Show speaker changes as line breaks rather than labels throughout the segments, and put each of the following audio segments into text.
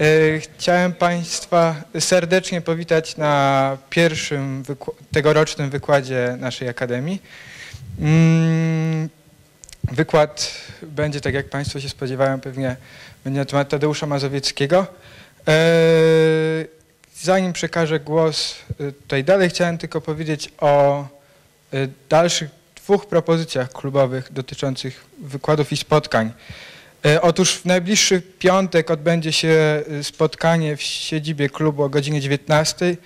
E, Chciałem Państwa serdecznie powitać na pierwszym wyku- tegorocznym wykładzie naszej Akademii. Mm, Wykład będzie, tak jak Państwo się spodziewają, pewnie będzie na temat Tadeusza Mazowieckiego. E, Zanim przekażę głos e, tutaj dalej, chciałem tylko powiedzieć o dalszych dwóch propozycjach klubowych dotyczących wykładów i spotkań. E, Otóż w najbliższy piątek odbędzie się e, spotkanie w siedzibie klubu o godzinie 19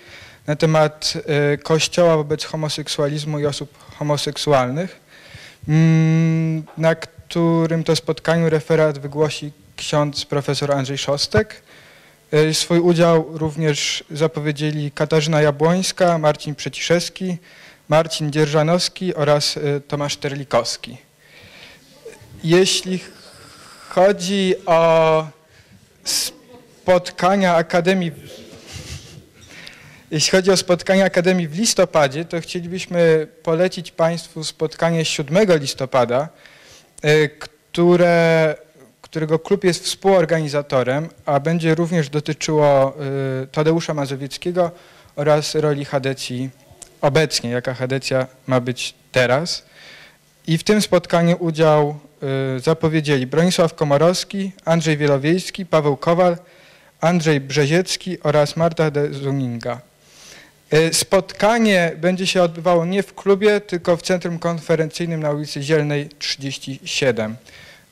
na temat e, Kościoła wobec homoseksualizmu i osób homoseksualnych, mm, na którym to spotkaniu referat wygłosi ksiądz profesor Andrzej Szostek. Swój udział również zapowiedzieli Katarzyna Jabłońska, Marcin Przeciszewski, Marcin Dzierżanowski oraz Tomasz Terlikowski. Jeśli chodzi o spotkania Akademii, jeśli chodzi o spotkania Akademii w listopadzie, to chcielibyśmy polecić Państwu spotkanie 7 listopada, e, które, którego klub jest współorganizatorem, a będzie również dotyczyło e, Tadeusza Mazowieckiego oraz roli Hadecji obecnie, jaka Hadecja ma być teraz. I w tym spotkaniu udział zapowiedzieli Bronisław Komorowski, Andrzej Wielowiejski, Paweł Kowal, Andrzej Brzeziecki oraz Marta de Zuninga. Y, Spotkanie będzie się odbywało nie w klubie, tylko w Centrum Konferencyjnym na ulicy Zielnej 37.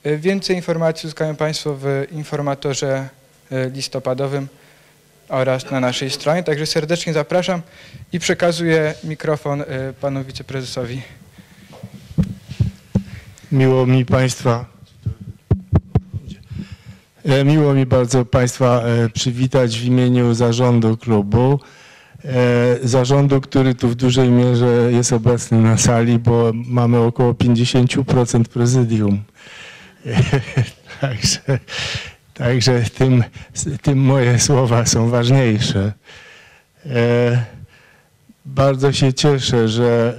Y, Więcej informacji uzyskają Państwo w informatorze y, listopadowym oraz na naszej stronie. Także serdecznie zapraszam i przekazuję mikrofon y, panu wiceprezesowi.
Miło mi Państwa. e, Miło mi bardzo Państwa e, przywitać w imieniu zarządu klubu. E, Zarządu, który tu w dużej mierze jest obecny na sali, bo mamy około 50% prezydium. Także, także tym, tym moje słowa są ważniejsze. Bardzo się cieszę, że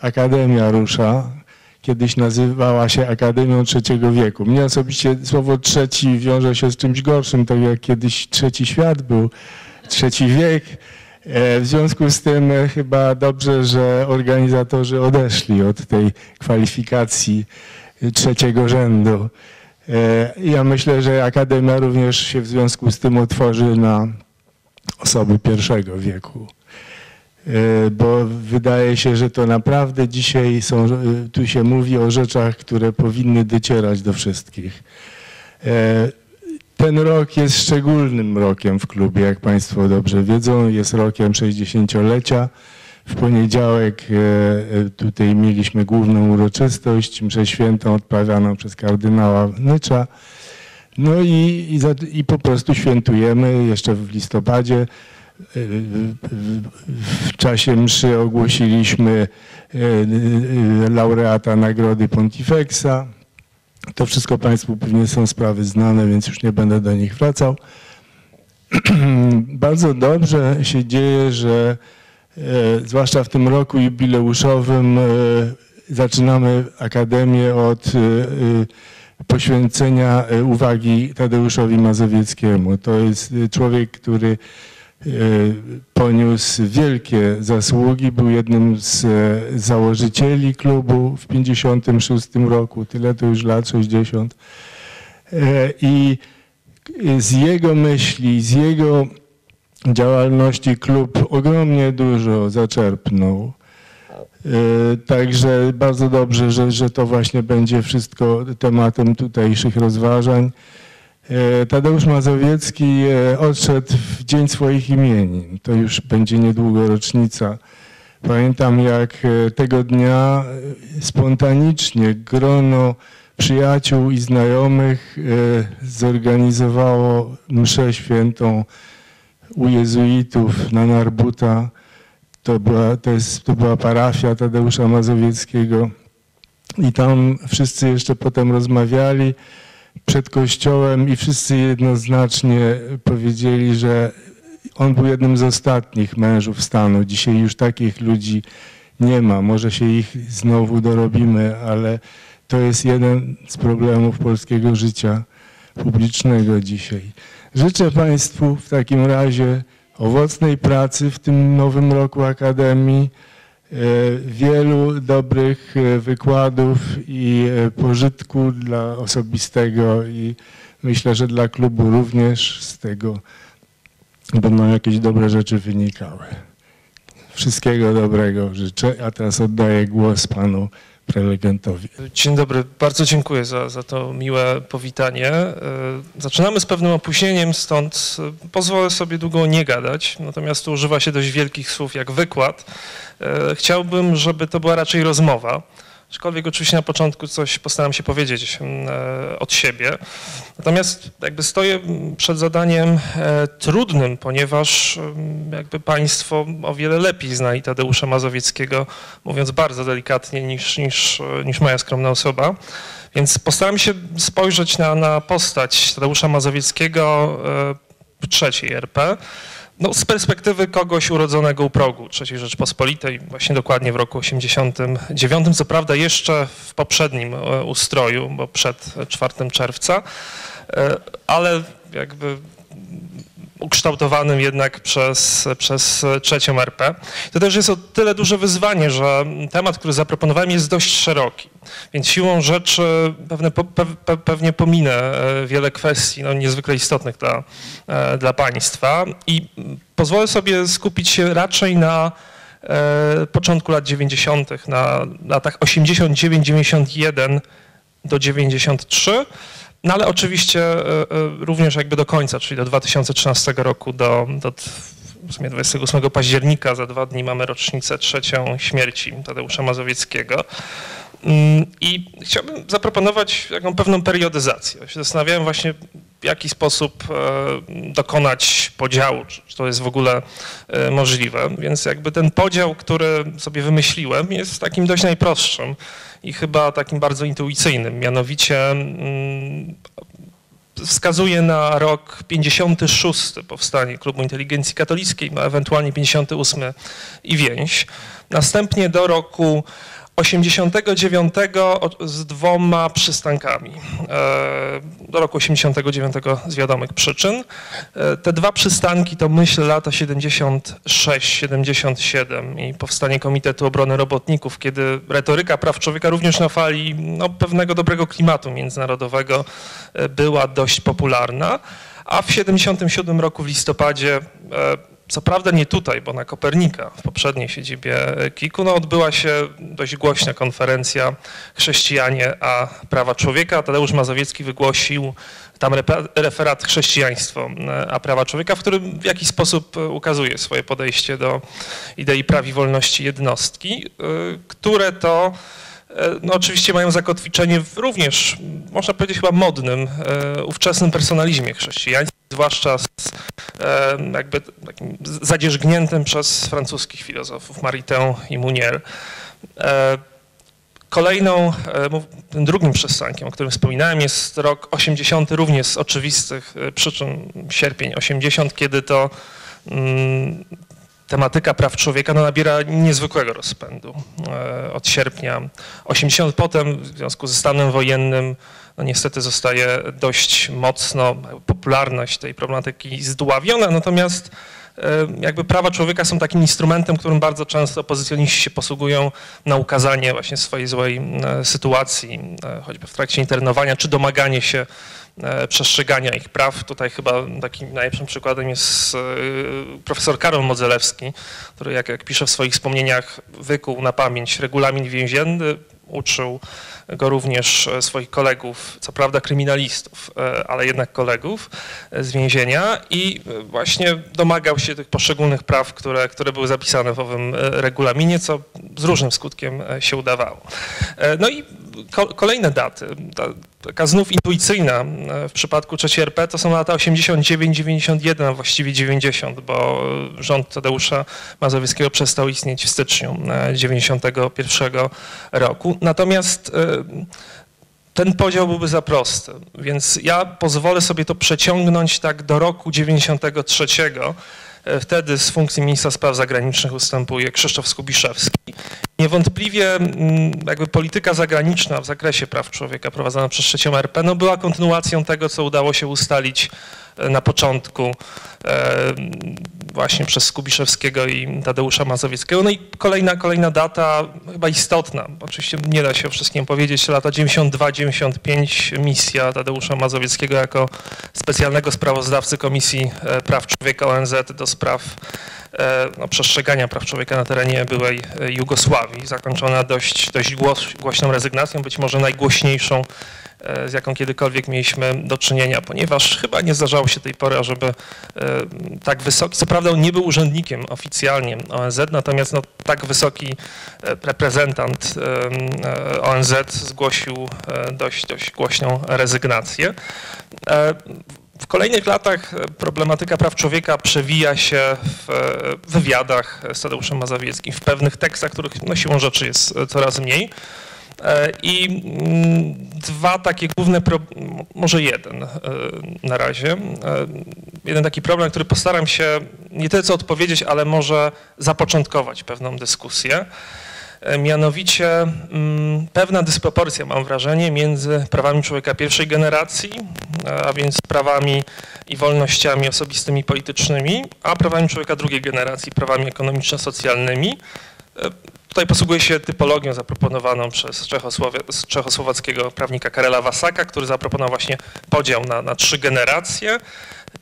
Akademia rusza kiedyś nazywała się Akademią Trzeciego Wieku. Mnie osobiście słowo trzeci wiąże się z czymś gorszym, tak jak kiedyś trzeci świat był, trzeci wiek. E, W związku z tym e, chyba dobrze, że organizatorzy odeszli od tej kwalifikacji e, trzeciego rzędu. Ja myślę, że Akademia również się w związku z tym otworzy na osoby pierwszego wieku. E, bo wydaje się, że to naprawdę dzisiaj są, e, tu się mówi o rzeczach, które powinny docierać do wszystkich. E, Ten rok jest szczególnym rokiem w klubie, jak Państwo dobrze wiedzą, jest rokiem 60-lecia. W poniedziałek tutaj mieliśmy główną uroczystość, mszę świętą odprawianą przez kardynała Nycza. No i, i, i po prostu świętujemy jeszcze w listopadzie. W czasie mszy ogłosiliśmy e, e, laureata Nagrody Pontifexa. To wszystko Państwu pewnie są sprawy znane, więc już nie będę do nich wracał. Bardzo dobrze się dzieje, że e, zwłaszcza w tym roku jubileuszowym zaczynamy Akademię od poświęcenia uwagi Tadeuszowi Mazowieckiemu. To jest człowiek, który poniósł wielkie zasługi, był jednym z e, założycieli klubu w 56 roku, tyle to już lat 60. E, I z jego myśli, z jego działalności klub ogromnie dużo zaczerpnął. E, Także bardzo dobrze, że, że to właśnie będzie wszystko tematem tutejszych rozważań. E, Tadeusz Mazowiecki e, odszedł w dzień swoich imienin. To już będzie niedługo rocznica. Pamiętam, jak e, tego dnia spontanicznie grono przyjaciół i znajomych zorganizowało mszę świętą u jezuitów na Narbuta. To była, to, jest, to była parafia Tadeusza Mazowieckiego. I tam wszyscy jeszcze potem rozmawiali przed kościołem i wszyscy jednoznacznie powiedzieli, że on był jednym z ostatnich mężów stanu. Dzisiaj już takich ludzi nie ma. Może się ich znowu dorobimy, ale to jest jeden z problemów polskiego życia publicznego dzisiaj. Życzę Państwu w takim razie owocnej pracy w tym nowym roku Akademii, wielu dobrych e, wykładów i e, pożytku dla osobistego i myślę, że dla klubu również z tego będą jakieś dobre rzeczy wynikały. Wszystkiego dobrego życzę, a teraz oddaję głos panu prelegentowi.
Dzień dobry, bardzo dziękuję za, za to miłe powitanie. E, zaczynamy z pewnym opóźnieniem, stąd e, pozwolę sobie długo nie gadać, natomiast tu używa się dość wielkich słów jak wykład. E, chciałbym, żeby to była raczej rozmowa. Aczkolwiek oczywiście na początku coś postaram się powiedzieć mm, e, od siebie. Natomiast jakby stoję przed zadaniem e, trudnym, ponieważ mm, jakby Państwo o wiele lepiej znali Tadeusza Mazowieckiego, mówiąc bardzo delikatnie niż, niż, e, niż moja skromna osoba. Więc postaram się spojrzeć na, na postać Tadeusza Mazowieckiego w trzeciej RP. No, z perspektywy kogoś urodzonego u progu III Rzeczpospolitej, właśnie dokładnie w roku 89, co prawda jeszcze w poprzednim e, ustroju, bo przed 4 czerwca, e, ale jakby ukształtowanym jednak przez, przez trzecią RP. To też jest o tyle duże wyzwanie, że temat, który zaproponowałem jest dość szeroki, więc siłą rzeczy pewne, pe, pewnie pominę e, wiele kwestii no, niezwykle istotnych dla, e, dla Państwa i pozwolę sobie skupić się raczej na e, początku lat 90., na latach 89-91 do 93, no ale oczywiście e, e, również jakby do końca, czyli do 2013 roku, do, do w sumie 28 października, za dwa dni mamy rocznicę trzecią śmierci Tadeusza Mazowieckiego. Mm, I chciałbym zaproponować taką pewną periodyzację. Się zastanawiałem właśnie, w jaki sposób e, dokonać podziału, czy to jest w ogóle możliwe. Więc jakby ten podział, który sobie wymyśliłem, jest takim dość najprostszym i chyba takim bardzo intuicyjnym, mianowicie mm, wskazuje na rok 56 powstanie Klubu Inteligencji Katolickiej, a ewentualnie 58 i więź. Następnie do roku 89 z dwoma przystankami. E, do roku 89 z wiadomych przyczyn. E, te dwa przystanki to myśl lata 76-77 i powstanie Komitetu Obrony Robotników, kiedy retoryka praw człowieka również na fali no, pewnego dobrego klimatu międzynarodowego e, była dość popularna. A w 77 roku w listopadzie co prawda nie tutaj, bo na Kopernika, w poprzedniej siedzibie KIK-u, no odbyła się dość głośna konferencja Chrześcijanie a prawa człowieka. Tadeusz Mazowiecki wygłosił tam referat Chrześcijaństwo a prawa człowieka, w którym w jakiś sposób ukazuje swoje podejście do idei praw i wolności jednostki, y, które to E, no oczywiście mają zakotwiczenie w również, można powiedzieć chyba modnym, e, ówczesnym personalizmie chrześcijańskim, zwłaszcza z e, jakby zadzierzgniętym przez francuskich filozofów Maritain i Munier. Kolejną, tym drugim przystankiem, o którym wspominałem, jest rok 80, również z oczywistych przyczyn, sierpień 80, kiedy to mm, tematyka praw człowieka no, nabiera niezwykłego rozpędu. E, od sierpnia 80 potem w związku ze stanem wojennym no, niestety zostaje dość mocno popularność tej problematyki zdławiona, natomiast e, jakby prawa człowieka są takim instrumentem, którym bardzo często opozycjoniści się posługują na ukazanie właśnie swojej złej e, sytuacji, choćby w trakcie internowania, czy domaganie się przestrzegania ich praw. Tutaj chyba takim najlepszym przykładem jest e, profesor Karol Modzelewski, który jak, jak pisze w swoich wspomnieniach wykuł na pamięć regulamin więzienny, uczył go również e, swoich kolegów, co prawda kryminalistów, ale jednak kolegów z więzienia i właśnie domagał się tych poszczególnych praw, które, które były zapisane w owym regulaminie, co z różnym skutkiem się udawało. No i kolejne daty, taka znów intuicyjna e, w przypadku trzeciej RP, to są lata 89-91, a właściwie 90, bo rząd Tadeusza Mazowieckiego przestał istnieć w styczniu 91 e, roku. Natomiast e, ten podział byłby za prosty, więc ja pozwolę sobie to przeciągnąć tak do roku 93, Wtedy z funkcji ministra spraw zagranicznych ustępuje Krzysztof Skubiszewski. Niewątpliwie jakby polityka zagraniczna w zakresie praw człowieka prowadzona przez trzecią RP no była kontynuacją tego, co udało się ustalić e, na początku e, właśnie przez Skubiszewskiego i Tadeusza Mazowieckiego. No i kolejna, kolejna data, chyba istotna, oczywiście nie da się o wszystkim powiedzieć, lata 92-95 misja Tadeusza Mazowieckiego jako specjalnego sprawozdawcy Komisji e, Praw Człowieka ONZ do spraw E, no, przestrzegania praw człowieka na terenie byłej e, Jugosławii, zakończona dość, dość głośną rezygnacją, być może najgłośniejszą, z jaką kiedykolwiek mieliśmy do czynienia, ponieważ chyba nie zdarzało się tej pory, żeby tak wysoki, co prawda on nie był urzędnikiem oficjalnie ONZ, natomiast no, tak wysoki reprezentant ONZ zgłosił dość, dość głośną rezygnację. W kolejnych latach e, problematyka praw człowieka przewija się w e, wywiadach z Tadeuszem Mazowieckim, w pewnych tekstach, których no, siłą rzeczy jest e, coraz mniej. I mm, dwa takie główne, może jeden na razie. Jeden taki problem, który postaram się nie tyle co odpowiedzieć, ale może zapoczątkować pewną dyskusję. E, mianowicie mm, pewna dysproporcja, mam wrażenie, między prawami człowieka pierwszej generacji, e, a więc prawami i wolnościami osobistymi, politycznymi, a prawami człowieka drugiej generacji, prawami ekonomiczno-socjalnymi. Tutaj posługuję się typologią zaproponowaną przez czechosłowackiego prawnika Karela Wasaka, który zaproponował właśnie podział na, na trzy generacje.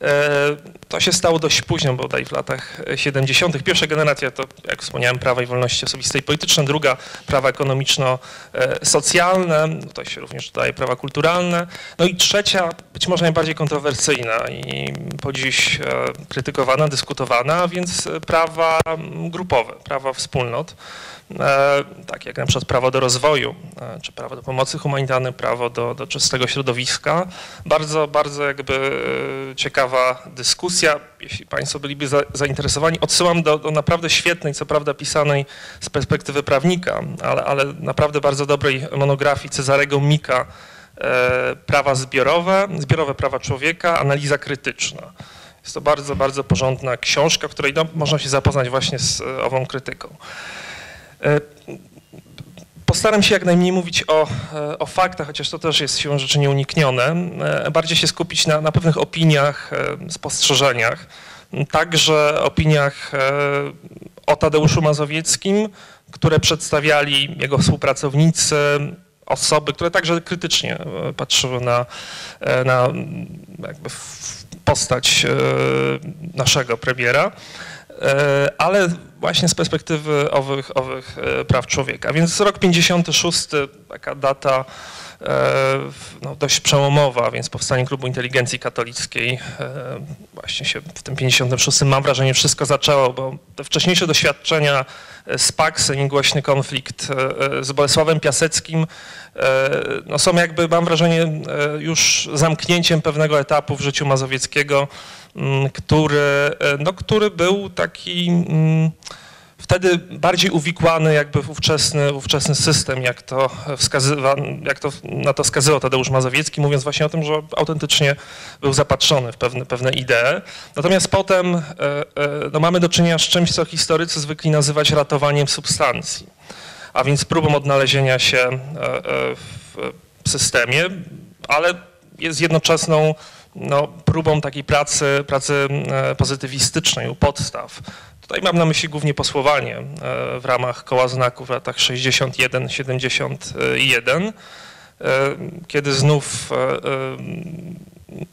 E, to się stało dość późno, bodaj w latach 70. Pierwsza generacja to, jak wspomniałem, prawa i wolności osobiste i polityczne, druga prawa ekonomiczno-socjalne, to się również dodaje prawa kulturalne, no i trzecia, być może najbardziej kontrowersyjna i po dziś e, krytykowana, dyskutowana, więc prawa grupowe, prawa wspólnot. E, tak jak na przykład prawo do rozwoju, e, czy prawo do pomocy humanitarnej, prawo do, do czystego środowiska. Bardzo, bardzo jakby e, ciekawa dyskusja. Jeśli Państwo byliby za, zainteresowani, odsyłam do, do, naprawdę świetnej, co prawda pisanej z perspektywy prawnika, ale, ale naprawdę bardzo dobrej monografii Cezarego Mika Prawa zbiorowe, zbiorowe prawa człowieka, analiza krytyczna. Jest to bardzo, bardzo porządna książka, której no, można się zapoznać właśnie z ową krytyką. E, postaram się jak najmniej mówić o, e, o faktach, chociaż to też jest siłą rzeczy nieuniknione. E, bardziej się skupić na, na pewnych opiniach, spostrzeżeniach. Także opiniach o Tadeuszu Mazowieckim, które przedstawiali jego współpracownicy, osoby, które także krytycznie patrzyły na, na postać naszego premiera. E, ale właśnie z perspektywy owych, owych e, praw człowieka. Więc rok 56, taka data no, dość przełomowa, więc powstanie Klubu Inteligencji Katolickiej właśnie się w tym 56 mam wrażenie wszystko zaczęło, bo te wcześniejsze doświadczenia z Paksem i głośny konflikt z Bolesławem Piaseckim no, są jakby, mam wrażenie, już zamknięciem pewnego etapu w życiu Mazowieckiego, który, e, no, który był taki mm, wtedy bardziej uwikłany jakby w ówczesny, ówczesny system, jak to, wskazywa, jak to na to wskazywał Tadeusz Mazowiecki, mówiąc właśnie o tym, że autentycznie był zapatrzony w pewne, pewne idee. Natomiast potem e, e, no, mamy do czynienia z czymś, co historycy zwykli nazywać ratowaniem substancji, a więc próbą odnalezienia się w systemie, ale jest jednoczesną no, próbą takiej pracy, pracy e, pozytywistycznej u podstaw. Tutaj mam na myśli głównie posłowanie e, w ramach koła znaków w latach 61-71, e, kiedy znów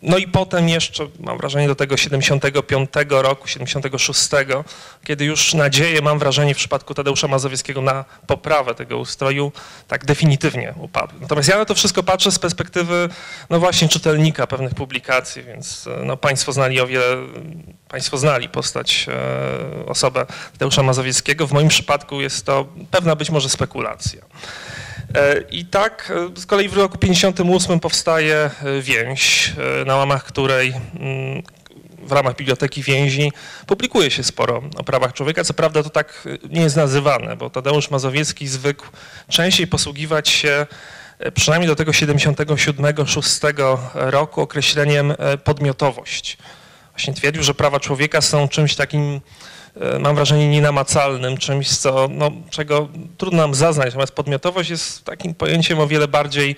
no i potem jeszcze, mam wrażenie, do tego 75 roku, 76, kiedy już nadzieje, mam wrażenie, w przypadku Tadeusza Mazowieckiego na poprawę tego ustroju tak definitywnie upadły. Natomiast ja na to wszystko patrzę z perspektywy, no właśnie, czytelnika pewnych publikacji, więc no, Państwo znali o wiele, Państwo znali postać, e, osobę Tadeusza Mazowieckiego. W moim przypadku jest to pewna być może spekulacja. E, I tak e, z kolei w roku 58 powstaje e, więź, na łamach której mm, w ramach Biblioteki Więzi publikuje się sporo o prawach człowieka. Co prawda to tak nie jest nazywane, bo Tadeusz Mazowiecki zwykł częściej posługiwać się przynajmniej do tego 77-6 roku określeniem podmiotowość. właśnie twierdził, że prawa człowieka są czymś takim, mam wrażenie, nienamacalnym, czymś, co, no, czego trudno nam zaznać. Natomiast podmiotowość jest takim pojęciem o wiele bardziej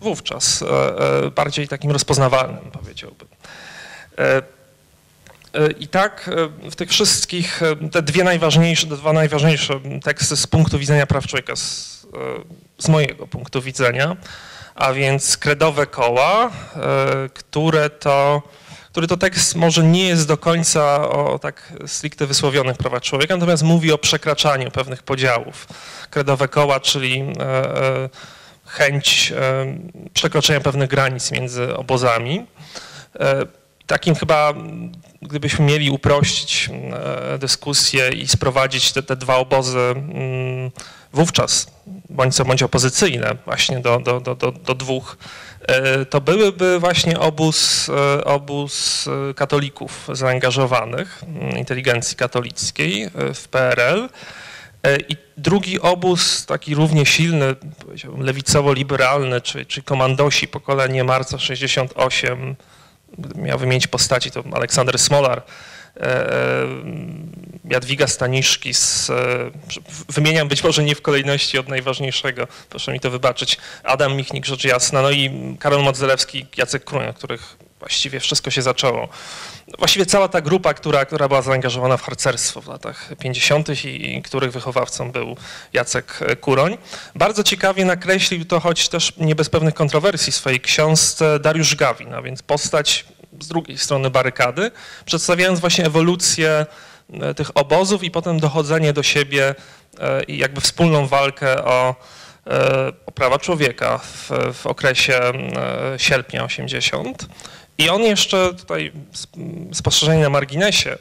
wówczas, e, bardziej takim rozpoznawalnym, powiedziałbym. I tak w tych wszystkich, te dwie najważniejsze, dwa najważniejsze teksty z punktu widzenia praw człowieka, z, z mojego punktu widzenia, a więc kredowe koła, które to który to tekst może nie jest do końca o tak stricte wysłowionych prawach człowieka, natomiast mówi o przekraczaniu pewnych podziałów. Kredowe koła, czyli e, e, chęć e, przekroczenia pewnych granic między obozami. Takim chyba, gdybyśmy mieli uprościć dyskusję i sprowadzić te, te dwa obozy mm, wówczas, bądź co bądź opozycyjne właśnie do, do, do, do, do dwóch to byłyby właśnie obóz, e, obóz e, katolików zaangażowanych, mm, inteligencji katolickiej w PRL. I drugi obóz, taki równie silny, lewicowo-liberalny, czy, czy komandosi pokolenie marca 68, miał wymienić postaci, to Aleksander Smolar, Jadwiga Staniszki, z, wymieniam być może nie w kolejności od najważniejszego, proszę mi to wybaczyć, Adam Michnik, rzecz jasna, no i Karol Modzelewski, Jacek Kruń, których właściwie wszystko się zaczęło. Właściwie cała ta grupa, która, która była zaangażowana w harcerstwo w latach 50. I, i których wychowawcą był Jacek Kuroń. Bardzo ciekawie nakreślił to, choć też nie bez pewnych kontrowersji w swojej książce Dariusz Gawin, a więc postać z drugiej strony barykady, przedstawiając właśnie ewolucję e, tych obozów i potem dochodzenie do siebie e, i jakby wspólną walkę o, e, o prawa człowieka w, w okresie sierpnia 80. I on jeszcze tutaj spostrzeżenie na marginesie,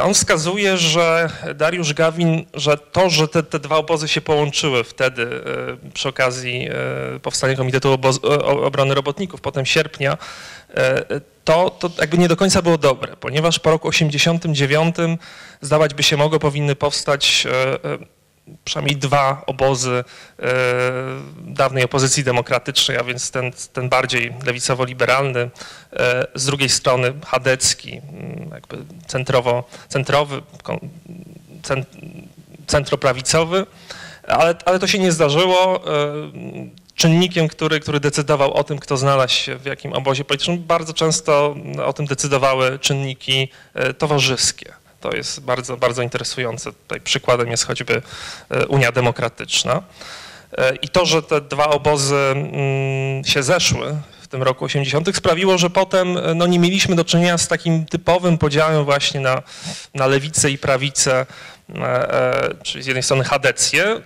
on wskazuje, że Dariusz Gawin, że to, że te, te dwa obozy się połączyły wtedy przy okazji powstania Komitetu Obrony Robotników, potem sierpnia, to, to jakby nie do końca było dobre, ponieważ po roku 89 zdawać by się mogło, powinny powstać e, e, przynajmniej dwa obozy e, dawnej opozycji demokratycznej, a więc ten, ten bardziej lewicowo-liberalny, z drugiej strony chadecki, mm, jakby centrowo, centrowy, centroprawicowy, ale, ale to się nie zdarzyło czynnikiem, który, który decydował o tym, kto znalazł się w jakim obozie politycznym. Bardzo często o tym decydowały czynniki e, towarzyskie. To jest bardzo, bardzo interesujące. Tutaj przykładem jest choćby e, Unia Demokratyczna. E, I to, że te dwa obozy mm, się zeszły w tym roku 80. sprawiło, że potem no, nie mieliśmy do czynienia z takim typowym podziałem właśnie na, na lewicę i prawicę, czyli z jednej strony chadecję,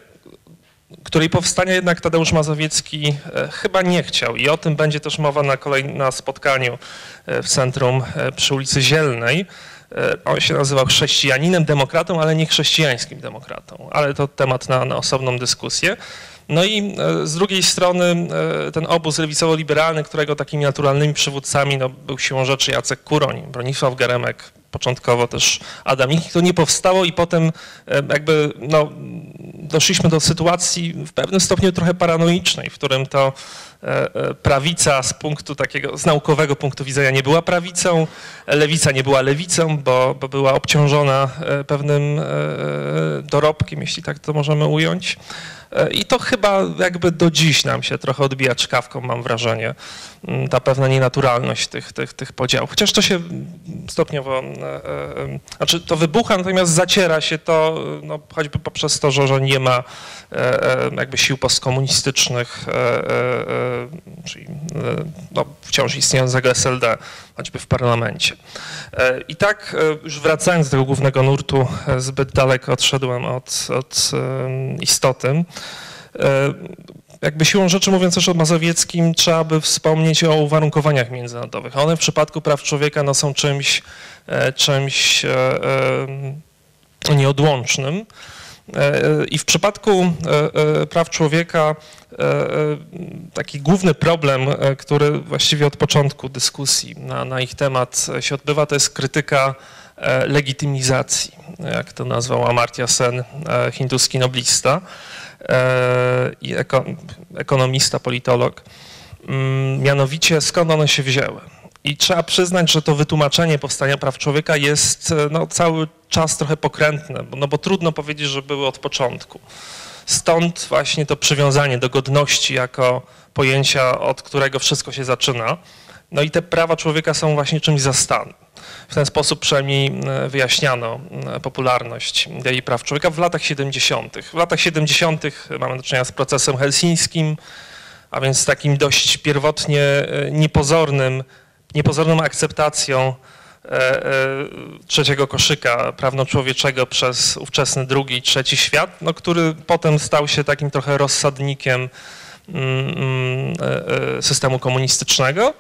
której powstania jednak Tadeusz Mazowiecki e, chyba nie chciał i o tym będzie też mowa na, kolejnym spotkaniu e, w centrum e, przy ulicy Zielnej. On się nazywał chrześcijaninem, demokratą, ale nie chrześcijańskim demokratą, ale to temat na, na osobną dyskusję. No i z drugiej strony ten obóz lewicowo-liberalny, którego takimi naturalnymi przywódcami no, był siłą rzeczy Jacek Kuroń, Bronisław Geremek, początkowo też Adam Michnik, to nie powstało i potem jakby no, doszliśmy do sytuacji w pewnym stopniu trochę paranoicznej, w którym to e, e, prawica z punktu takiego, z naukowego punktu widzenia nie była prawicą, lewica nie była lewicą, bo, bo była obciążona e, pewnym dorobkiem, jeśli tak to możemy ująć. I to chyba jakby do dziś nam się trochę odbija czkawką, mam wrażenie, mm, ta pewna nienaturalność tych, tych, tych podziałów. Chociaż to się stopniowo, znaczy to wybucha, natomiast zaciera się to no, choćby poprzez to, że, że nie ma jakby sił postkomunistycznych, czyli no, wciąż istniejącego SLD, choćby w parlamencie. I tak już wracając do tego głównego nurtu, zbyt daleko odszedłem od, od istoty. E, jakby siłą rzeczy mówiąc też o Mazowieckim, trzeba by wspomnieć o uwarunkowaniach międzynarodowych. One w przypadku praw człowieka no, są czymś, e, czymś e, nieodłącznym. I w przypadku praw człowieka taki główny problem, który właściwie od początku dyskusji na, na ich temat się odbywa, to jest krytyka legitymizacji, jak to nazwał Amartya Sen, hinduski noblista. E, i ekonomista, politolog. Mm, mianowicie skąd one się wzięły. I trzeba przyznać, że to wytłumaczenie powstania praw człowieka jest no, cały czas trochę pokrętne, no bo trudno powiedzieć, że były od początku. Stąd właśnie to przywiązanie do godności jako pojęcia, od którego wszystko się zaczyna. No i te prawa człowieka są właśnie czymś zastanym. W ten sposób przynajmniej e, wyjaśniano e, popularność idei praw człowieka w latach 70. W latach 70. mamy do czynienia z procesem helsińskim, a więc takim dość pierwotnie e, niepozornym, niepozorną akceptacją trzeciego koszyka prawno-człowieczego przez ówczesny drugi i trzeci świat, no, który potem stał się takim trochę rozsadnikiem Mm, mm, systemu komunistycznego.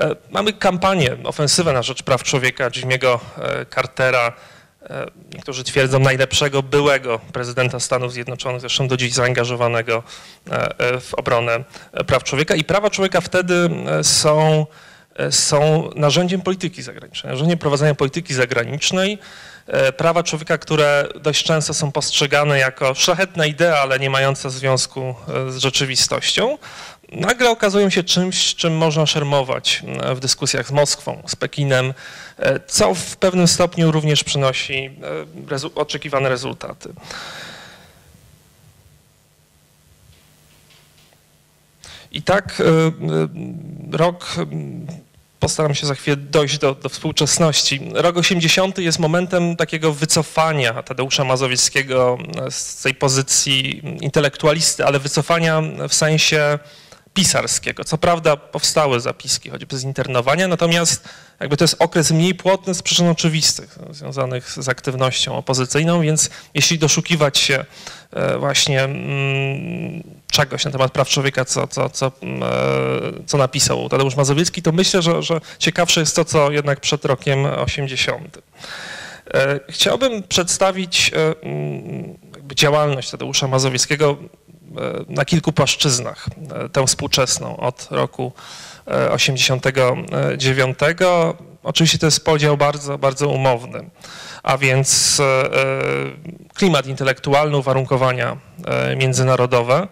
E, mamy kampanię, ofensywę na rzecz praw człowieka Jimmy'ego Cartera, niektórzy twierdzą najlepszego byłego prezydenta Stanów Zjednoczonych, zresztą do dziś zaangażowanego w obronę praw człowieka. I prawa człowieka wtedy są, są narzędziem polityki zagranicznej, narzędziem prowadzenia polityki zagranicznej, E, prawa człowieka, które dość często są postrzegane jako szlachetna idea, ale nie mająca związku e, z rzeczywistością, nagle okazują się czymś, czym można szermować e, w dyskusjach z Moskwą, z Pekinem, co w pewnym stopniu również przynosi rezu oczekiwane rezultaty. I tak rok postaram się za chwilę dojść do, do, współczesności. Rok 80 jest momentem takiego wycofania Tadeusza Mazowieckiego z tej pozycji intelektualisty, ale wycofania w sensie pisarskiego. Co prawda powstały zapiski, choćby z internowania, natomiast jakby to jest okres mniej płodny z przyczyn oczywistych, związanych z aktywnością opozycyjną, więc jeśli doszukiwać się e, właśnie mm, czegoś na temat praw człowieka, co, co, co, mm, e, co napisał Tadeusz Mazowiecki, to myślę, że, że ciekawsze jest to, co jednak przed rokiem 80. E, chciałbym przedstawić mm, działalność Tadeusza Mazowieckiego na kilku płaszczyznach, tę współczesną od roku 89. Oczywiście to jest podział bardzo, bardzo umowny, a więc e, klimat intelektualny, uwarunkowania e, międzynarodowe,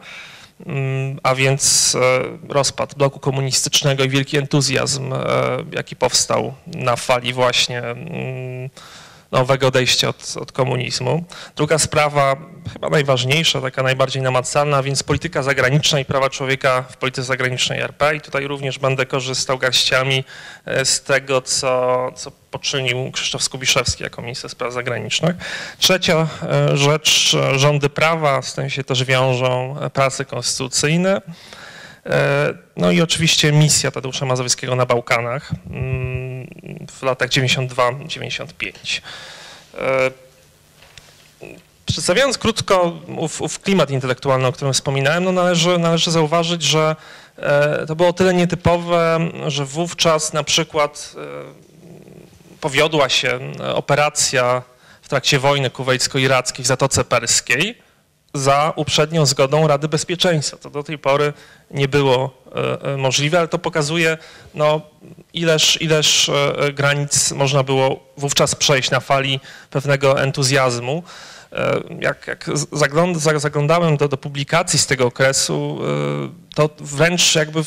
mm, a więc e, rozpad bloku komunistycznego i wielki entuzjazm, jaki powstał na fali właśnie mm, nowego odejścia od, od, komunizmu. Druga sprawa, chyba najważniejsza, taka najbardziej namacalna, więc polityka zagraniczna i prawa człowieka w polityce zagranicznej RP i tutaj również będę korzystał garściami e, z tego, co, co poczynił Krzysztof Skubiszewski jako minister spraw zagranicznych. Trzecia e, rzecz, rządy prawa, z tym się też wiążą prace konstytucyjne. E, no i oczywiście misja Tadeusza Mazowieckiego na Bałkanach mm, w latach 92-95. E, przedstawiając krótko ów, ów, klimat intelektualny, o którym wspominałem, no należy, należy zauważyć, że e, to było tyle nietypowe, że wówczas na przykład powiodła się operacja w trakcie wojny kuwejsko-irackiej w Zatoce Perskiej, za uprzednią zgodą Rady Bezpieczeństwa. To do tej pory nie było e, e, możliwe, ale to pokazuje, no, ileż, ileż e, granic można było wówczas przejść na fali pewnego entuzjazmu. Jak, jak zaglądałem do, do publikacji z tego okresu, to wręcz jakby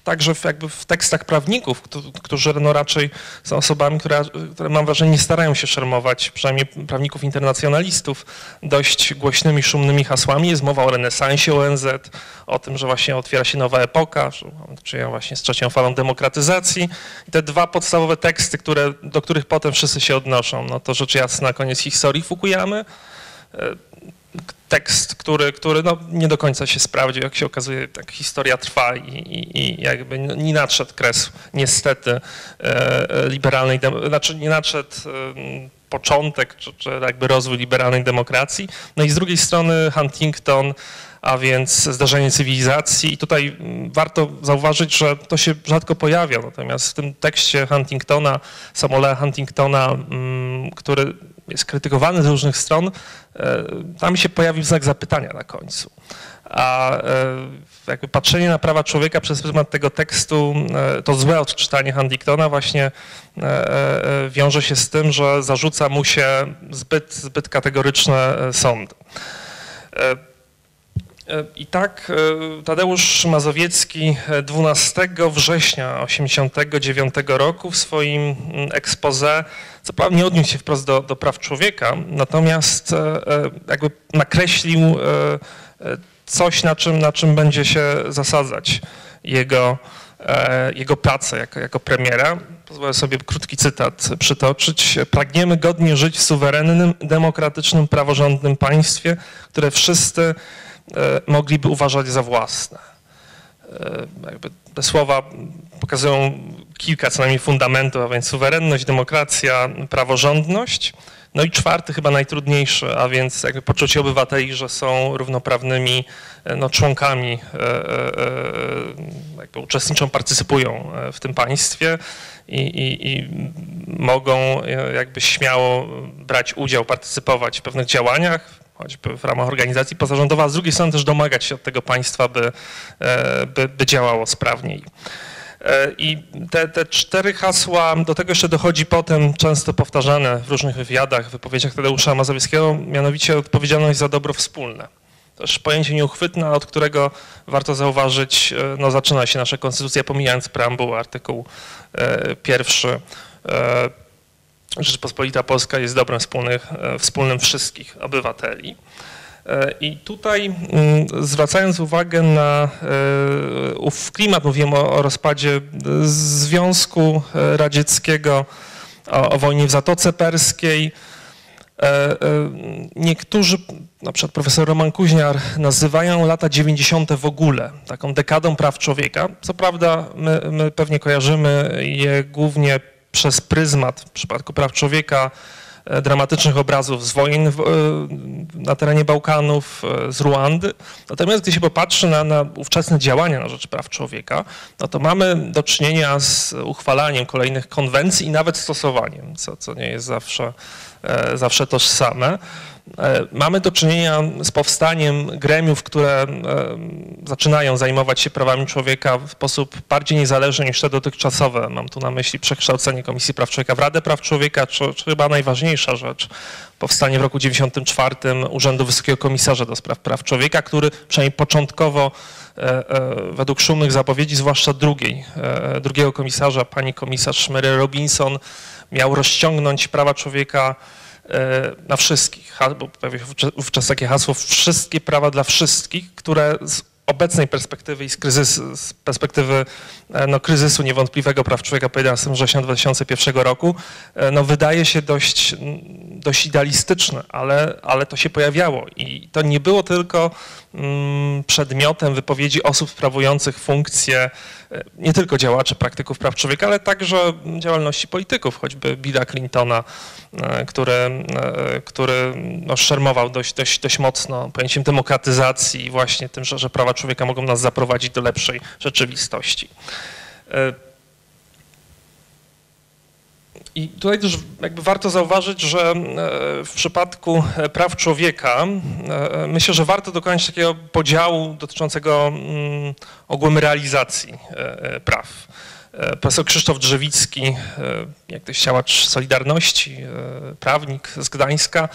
także w, jakby w tekstach prawników, którzy no raczej są osobami, które, które mam wrażenie nie starają się szermować, przynajmniej prawników internacjonalistów, dość głośnymi, szumnymi hasłami. Jest mowa o renesansie ONZ, o tym, że właśnie otwiera się nowa epoka, czynienia właśnie z trzecią falą demokratyzacji. I te dwa podstawowe teksty, które, do których potem wszyscy się odnoszą, no to rzecz jasna koniec historii Fukuyamy, tekst, który, który no, nie do końca się sprawdził. Jak się okazuje, tak historia trwa i, i, i jakby nie nadszedł kres niestety e, e, liberalnej, znaczy nie nadszedł początek, czy, czy jakby rozwój liberalnej demokracji. No i z drugiej strony Huntington, a więc zdarzenie cywilizacji i tutaj warto zauważyć, że to się rzadko pojawia, natomiast w tym tekście Huntingtona, Samuela Huntingtona, który jest krytykowany z różnych stron, e, tam się pojawił znak zapytania na końcu. A e, jakby patrzenie na prawa człowieka przez pryzmat tego tekstu, e, to złe odczytanie Huntingtona właśnie wiąże się z tym, że zarzuca mu się zbyt, zbyt kategoryczne sądy. I tak Tadeusz Mazowiecki 12 e, września 1989 roku w swoim mm, expose, co prawda nie odniósł się wprost do, do praw człowieka, natomiast jakby nakreślił coś, na czym, na czym będzie się zasadzać jego, jego pracę jako, jako premiera. Pozwolę sobie krótki cytat przytoczyć. Pragniemy godnie żyć w suwerennym, demokratycznym, praworządnym państwie, które wszyscy E, mogliby uważać za własne. E, te słowa pokazują kilka co najmniej fundamentów, a więc suwerenność, demokracja, praworządność. No i czwarty, chyba najtrudniejszy, a więc jakby poczucie obywateli, że są równoprawnymi e, no, członkami, jakby uczestniczą, partycypują w tym państwie i, i, i mogą jakby śmiało brać udział, partycypować w pewnych działaniach, choćby w ramach organizacji pozarządowych, a z drugiej strony też domagać się od tego państwa, by, e, by, by działało sprawniej. E, I te, te cztery hasła, do tego jeszcze dochodzi potem często powtarzane w różnych wywiadach, wypowiedziach Tadeusza Mazowieckiego, mianowicie odpowiedzialność za dobro wspólne. Też pojęcie nieuchwytne, od którego warto zauważyć, e, no zaczyna się nasza konstytucja, pomijając preambułę, artykuł pierwszy Rzeczpospolita Polska jest dobrem wspólnych, e, wspólnym wszystkich obywateli. E, I tutaj mm, zwracając uwagę na e, ów klimat, mówiłem o, o rozpadzie Związku Radzieckiego, o, o wojnie w Zatoce Perskiej, Niektórzy, na przykład profesor Roman Kuźniar, nazywają lata 90. w ogóle taką dekadą praw człowieka. Co prawda my, my pewnie kojarzymy je głównie przez pryzmat w przypadku praw człowieka e, dramatycznych obrazów z wojen e, na terenie Bałkanów, e, z Ruandy. Natomiast gdy się popatrzy na, na ówczesne działania na rzecz praw człowieka, no to mamy do czynienia z uchwalaniem kolejnych konwencji i nawet stosowaniem, co, co nie jest zawsze, zawsze tożsame. E, mamy do czynienia z powstaniem gremiów, które e, zaczynają zajmować się prawami człowieka w sposób bardziej niezależny niż te dotychczasowe. Mam tu na myśli przekształcenie Komisji Praw Człowieka w Radę Praw Człowieka, czy, czy chyba najważniejsza rzecz, powstanie w roku 1994 Urzędu Wysokiego Komisarza do Spraw Praw Człowieka, który przynajmniej początkowo e, według szumnych zapowiedzi, zwłaszcza drugiej, drugiego komisarza, pani komisarz Mary Robinson, miał rozciągnąć prawa człowieka na wszystkich, bo pojawiło się wówczas takie hasło wszystkie prawa dla wszystkich, które z obecnej perspektywy i z, kryzysu, z perspektywy e, no, kryzysu niewątpliwego praw człowieka po 11 września 2001 roku, e, no, wydaje się dość, dość idealistyczne, ale, ale to się pojawiało i to nie było tylko mm, przedmiotem wypowiedzi osób sprawujących funkcje nie tylko działaczy, praktyków praw człowieka, ale także działalności polityków, choćby Billa Clintona, e, który, e, który no, szermował dość, dość, dość mocno pojęciem demokratyzacji i właśnie tym, że, że prawa człowieka mogą nas zaprowadzić do lepszej rzeczywistości. I tutaj też jakby warto zauważyć, że e, w przypadku e, praw człowieka e, myślę, że warto dokonać takiego podziału dotyczącego mm, ogólnej realizacji praw. Profesor Krzysztof Drzewicki, jak to działacz Solidarności, prawnik z Gdańska,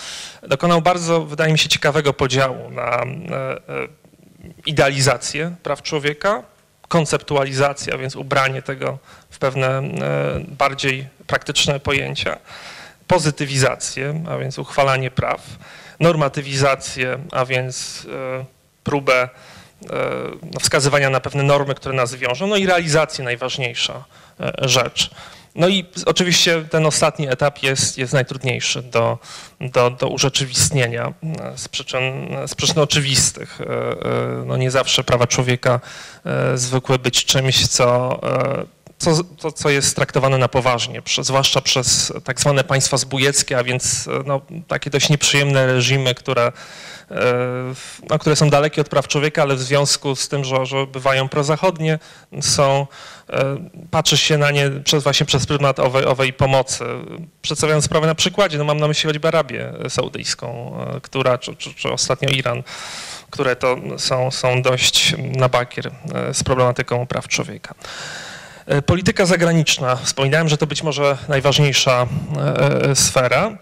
dokonał bardzo, wydaje mi się, ciekawego podziału na idealizację praw człowieka, konceptualizację, a więc ubranie tego pewne bardziej praktyczne pojęcia, pozytywizację, a więc uchwalanie praw, normatywizację, a więc e, próbę e, no, wskazywania na pewne normy, które nas wiążą, no i realizację najważniejsza e, rzecz. No i oczywiście ten ostatni etap jest, jest najtrudniejszy do, do, do urzeczywistnienia z przyczyn, z przyczyn oczywistych. No nie zawsze prawa człowieka zwykły być czymś, co co, to, co jest traktowane na poważnie, zwłaszcza przez tak zwane państwa zbójeckie, a więc e, no, takie dość nieprzyjemne reżimy, które, e, no, które są dalekie od praw człowieka, ale w związku z tym, że, że bywają prozachodnie, są, e, patrzy się na nie przez, właśnie przez pryzmat owej, owej pomocy. Przedstawiając sprawę na przykładzie, no mam na myśli choćby Arabię Saudyjską, która, czy, czy, czy ostatnio Iran, które to są, są dość na bakier z problematyką praw człowieka. E, polityka zagraniczna. Wspominałem, że to być może najważniejsza e, e, sfera.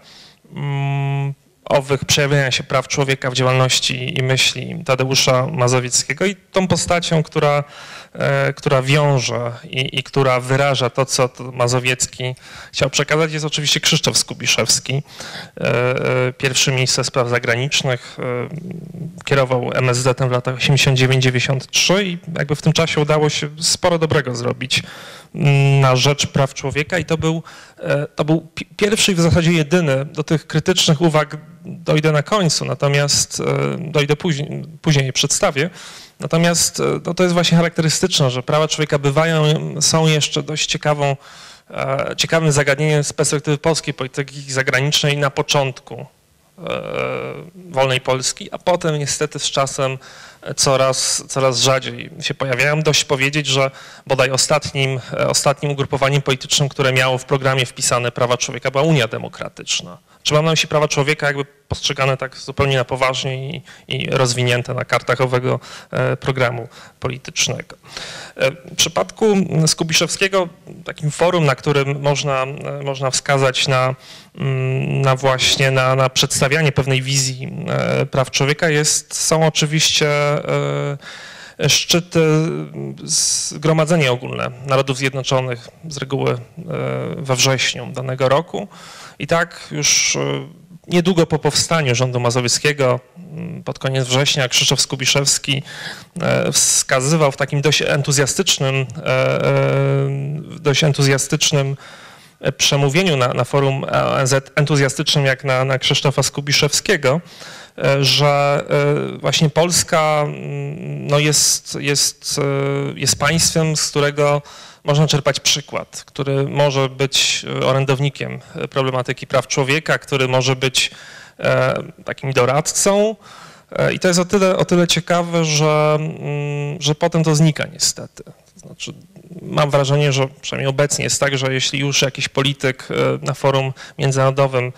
Mm, owych przejawiania się praw człowieka w działalności i myśli Tadeusza Mazowieckiego i tą postacią, która, która wiąże i, i która wyraża to, co Mazowiecki chciał przekazać, jest oczywiście Krzysztof Skubiszewski, e, e, pierwszy minister spraw zagranicznych, kierował MSZ-em w latach 89-93 i jakby w tym czasie udało się sporo dobrego zrobić mm, na rzecz praw człowieka. I to był, to był pierwszy i w zasadzie jedyny do tych krytycznych uwag dojdę na końcu, natomiast e, dojdę później, później je przedstawię. Natomiast e, no, to jest właśnie charakterystyczne, że prawa człowieka bywają, są jeszcze dość ciekawą, e, ciekawym zagadnieniem z perspektywy polskiej polityki zagranicznej na początku wolnej Polski, a potem niestety z czasem coraz, coraz rzadziej się pojawiają. Dość powiedzieć, że bodaj ostatnim, ostatnim ugrupowaniem politycznym, które miało w programie wpisane prawa człowieka była Unia Demokratyczna. Czy mam na myśli prawa człowieka jakby postrzegane tak zupełnie na poważnie i, i rozwinięte na kartach owego e, programu politycznego. E, w przypadku Skubiszewskiego takim forum, na którym można, e, można wskazać na, mm, na właśnie na, na przedstawianie pewnej wizji praw człowieka jest, są oczywiście szczyty, Zgromadzenie Ogólne Narodów Zjednoczonych z reguły we wrześniu danego roku. I tak już e, niedługo po powstaniu rządu mazowieckiego, pod koniec września, Krzysztof Skubiszewski e, wskazywał w takim dość entuzjastycznym, e, dość entuzjastycznym przemówieniu na, na forum ONZ, entuzjastycznym jak na, na Krzysztofa Skubiszewskiego, że właśnie Polska no jest, jest, jest państwem, z którego można czerpać przykład, który może być e, orędownikiem e, problematyki praw człowieka, który może być e, takim doradcą. I to jest o tyle, o tyle ciekawe, że, mm, że potem to znika niestety. Znaczy, mam wrażenie, że przynajmniej obecnie jest tak, że jeśli już jakiś polityk na forum międzynarodowym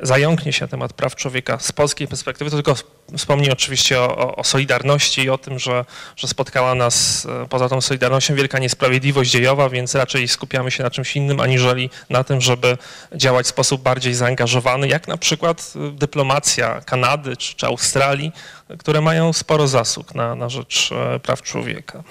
zająknie się temat praw człowieka z polskiej perspektywy, to tylko wspomnę oczywiście o, o, Solidarności i o tym, że, że spotkała nas e, poza tą Solidarnością wielka niesprawiedliwość dziejowa, więc raczej skupiamy się na czymś innym, aniżeli na tym, żeby działać w sposób bardziej zaangażowany, jak na przykład e, dyplomacja Kanady czy, czy Australii, które mają sporo zasług na, na rzecz e, praw człowieka.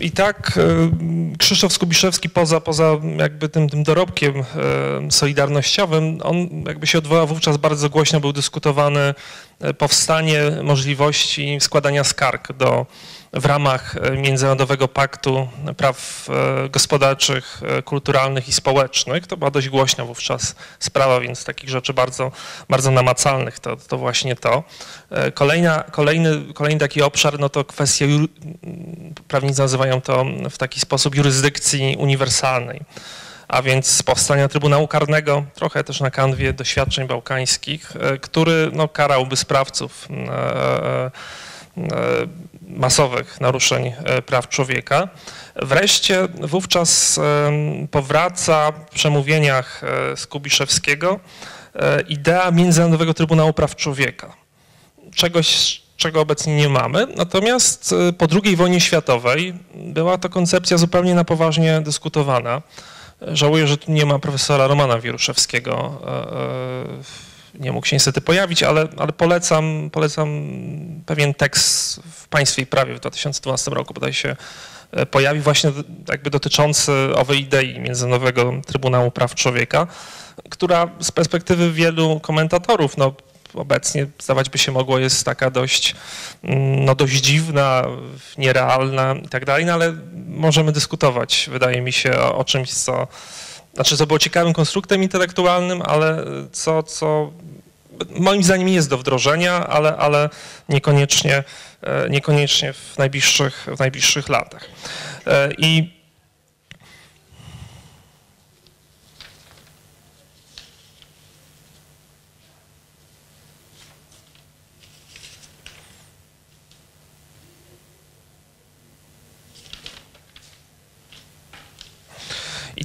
I tak e, Krzysztof Skubiszewski poza, poza jakby tym, tym dorobkiem e, solidarnościowym, on jakby się odwołał wówczas bardzo głośno, był dyskutowany e, powstanie możliwości składania skarg do w ramach e, Międzynarodowego Paktu Praw e, Gospodarczych, e, Kulturalnych i Społecznych. To była dość głośna wówczas sprawa, więc takich rzeczy bardzo, bardzo namacalnych to, to właśnie to. Kolejna, kolejny, kolejny taki obszar no to kwestie, prawnicy nazywają to w taki sposób jurysdykcji uniwersalnej a więc powstania Trybunału Karnego, trochę też na kanwie doświadczeń bałkańskich, który no, karałby sprawców masowych naruszeń e, praw człowieka. Wreszcie wówczas powraca w przemówieniach e, Skubiszewskiego e, idea Międzynarodowego Trybunału Praw Człowieka. Czegoś, czego obecnie nie mamy. Natomiast po II wojnie światowej była to koncepcja zupełnie na poważnie dyskutowana. Żałuję, że tu nie ma profesora Romana Wieruszewskiego nie mógł się niestety pojawić, ale, ale polecam, polecam pewien tekst w Państwie i Prawie w 2012 roku bodaj się e, pojawi właśnie jakby dotyczący owej idei Międzynarodowego Trybunału Praw Człowieka, która z perspektywy wielu komentatorów, no obecnie zdawać by się mogło jest taka dość, mm, no dość dziwna, nierealna i tak dalej, no ale możemy dyskutować, wydaje mi się, o, o czymś, co znaczy, co było ciekawym konstruktem intelektualnym, ale co, co moim zdaniem jest do wdrożenia, ale, ale niekoniecznie, e, niekoniecznie w najbliższych, w najbliższych latach. E, I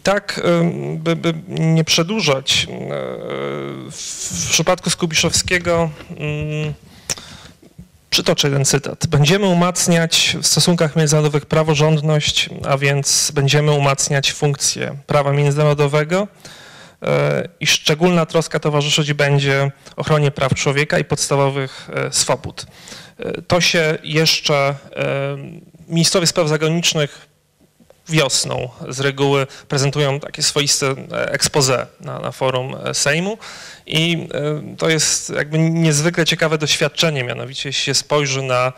tak, by, by nie przedłużać, w przypadku Skubiszowskiego mm, Przytoczę jeden cytat. Będziemy umacniać w stosunkach międzynarodowych praworządność, a więc będziemy umacniać funkcję prawa międzynarodowego i szczególna troska towarzyszyć będzie ochronie praw człowieka i podstawowych swobód. To się jeszcze ministrowie spraw zagranicznych wiosną. Z reguły prezentują takie swoiste expose na, na forum Sejmu. I e, to jest jakby niezwykle ciekawe doświadczenie, mianowicie jeśli się spojrzy na,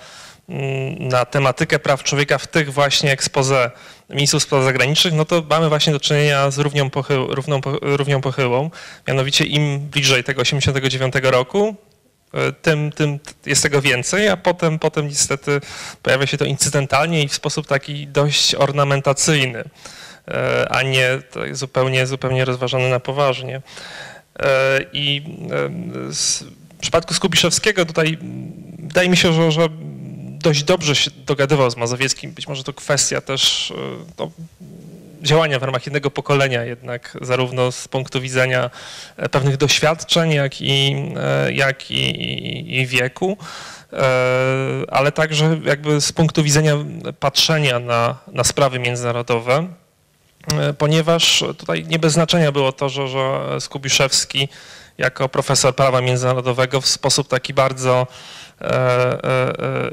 mm, na tematykę praw człowieka w tych właśnie expose ministrów spraw zagranicznych, no to mamy właśnie do czynienia z równią, równą, równią pochyłą, mianowicie im bliżej tego 89 roku, e, tym, tym jest tego więcej, a potem, potem niestety pojawia się to incydentalnie i w sposób taki dość ornamentacyjny, e, a nie zupełnie, zupełnie rozważany na poważnie. E, I e, w przypadku Skubiszewskiego tutaj wydaje mi się, że, że dość dobrze się dogadywał z Mazowieckim. Być może to kwestia też e, no, działania w ramach jednego pokolenia jednak, zarówno z punktu widzenia pewnych doświadczeń, jak i, jak i, i wieku, ale także jakby z punktu widzenia patrzenia na, na sprawy międzynarodowe. E, ponieważ tutaj nie bez znaczenia było to, że, że Skubiszewski jako profesor prawa międzynarodowego w sposób taki bardzo e, e,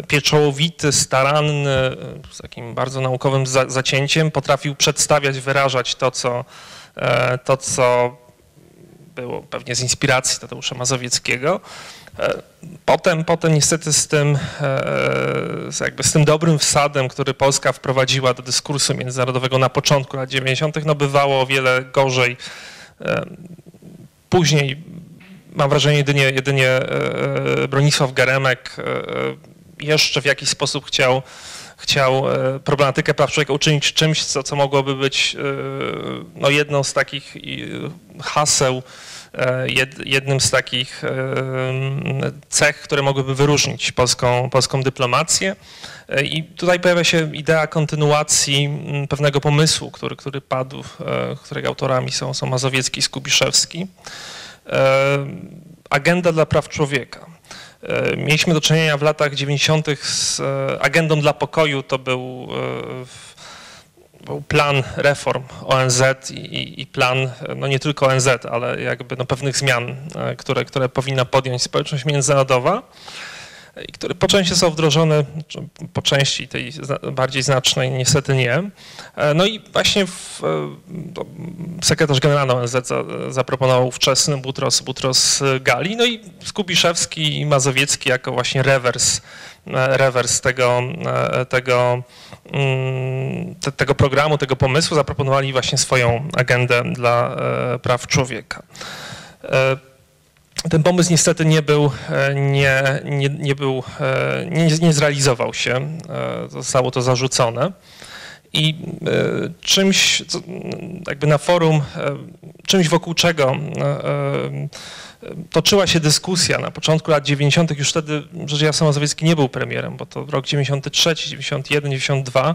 pieczołowity, staranny, z takim bardzo naukowym zacięciem potrafił przedstawiać, wyrażać to, co, to, co było pewnie z inspiracji Tadeusza Mazowieckiego. E, potem, potem niestety z tym, e, jakby z tym dobrym wsadem, który Polska wprowadziła do dyskursu międzynarodowego na początku lat 90., no bywało o wiele gorzej. E, później mam wrażenie jedynie, jedynie Bronisław Geremek jeszcze w jakiś sposób chciał, chciał problematykę praw człowieka uczynić czymś, co, co mogłoby być no, jedną z takich haseł E, jednym z takich e, cech, które mogłyby wyróżnić polską, polską dyplomację. E, I tutaj pojawia się idea kontynuacji pewnego pomysłu, który, który padł, którego autorami są, są Mazowiecki i Skubiszewski. Agenda dla praw człowieka. Mieliśmy do czynienia w latach 90. z agendą dla pokoju, to był był plan reform ONZ i, i, plan no nie tylko ONZ, ale jakby no pewnych zmian, e, które, które powinna podjąć społeczność międzynarodowa i które po części są wdrożone, po części tej bardziej znacznej niestety nie. E, no i właśnie w, e, sekretarz generalny ONZ zaproponował ówczesny Butros, Butros Gali, no i Skubiszewski i Mazowiecki jako właśnie rewers rewers tego, tego, mm, te, tego programu, tego pomysłu, zaproponowali właśnie swoją agendę dla e, praw człowieka. E, ten pomysł niestety nie był, e, nie, nie, nie, był, nie, nie zrealizował się, zostało to zarzucone. I czymś, jakby na forum, czymś wokół czego toczyła się dyskusja na początku lat 90., już wtedy rzecz jasna Mazowiecki nie był premierem, bo to rok 93, 91, 92,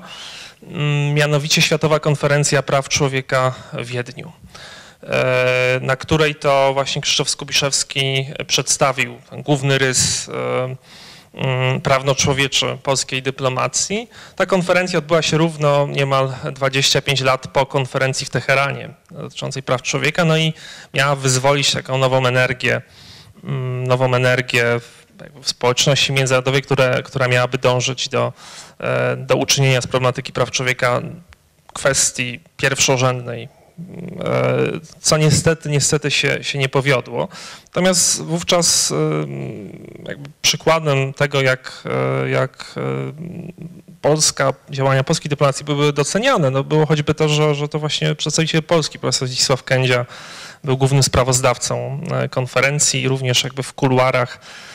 mianowicie Światowa Konferencja Praw Człowieka w Wiedniu e, na której to właśnie Krzysztof Skubiszewski przedstawił główny rys e, Mm, prawno-człowieczy polskiej dyplomacji. Ta konferencja odbyła się równo niemal 25 lat po konferencji w Teheranie dotyczącej praw człowieka, no i miała wyzwolić taką nową energię, mm, nową energię w, społeczności międzynarodowej, które, która miałaby dążyć do, e, do uczynienia z problematyki praw człowieka kwestii pierwszorzędnej, E, co niestety, niestety się, się nie powiodło. Natomiast wówczas jakby przykładem tego, jak, e, jak e, Polska, działania polskiej dyplomacji były doceniane, no było choćby to, że, że to właśnie przedstawiciel Polski, profesor Zdzisław Kędzia, był głównym sprawozdawcą konferencji, również jakby w kuluarach E,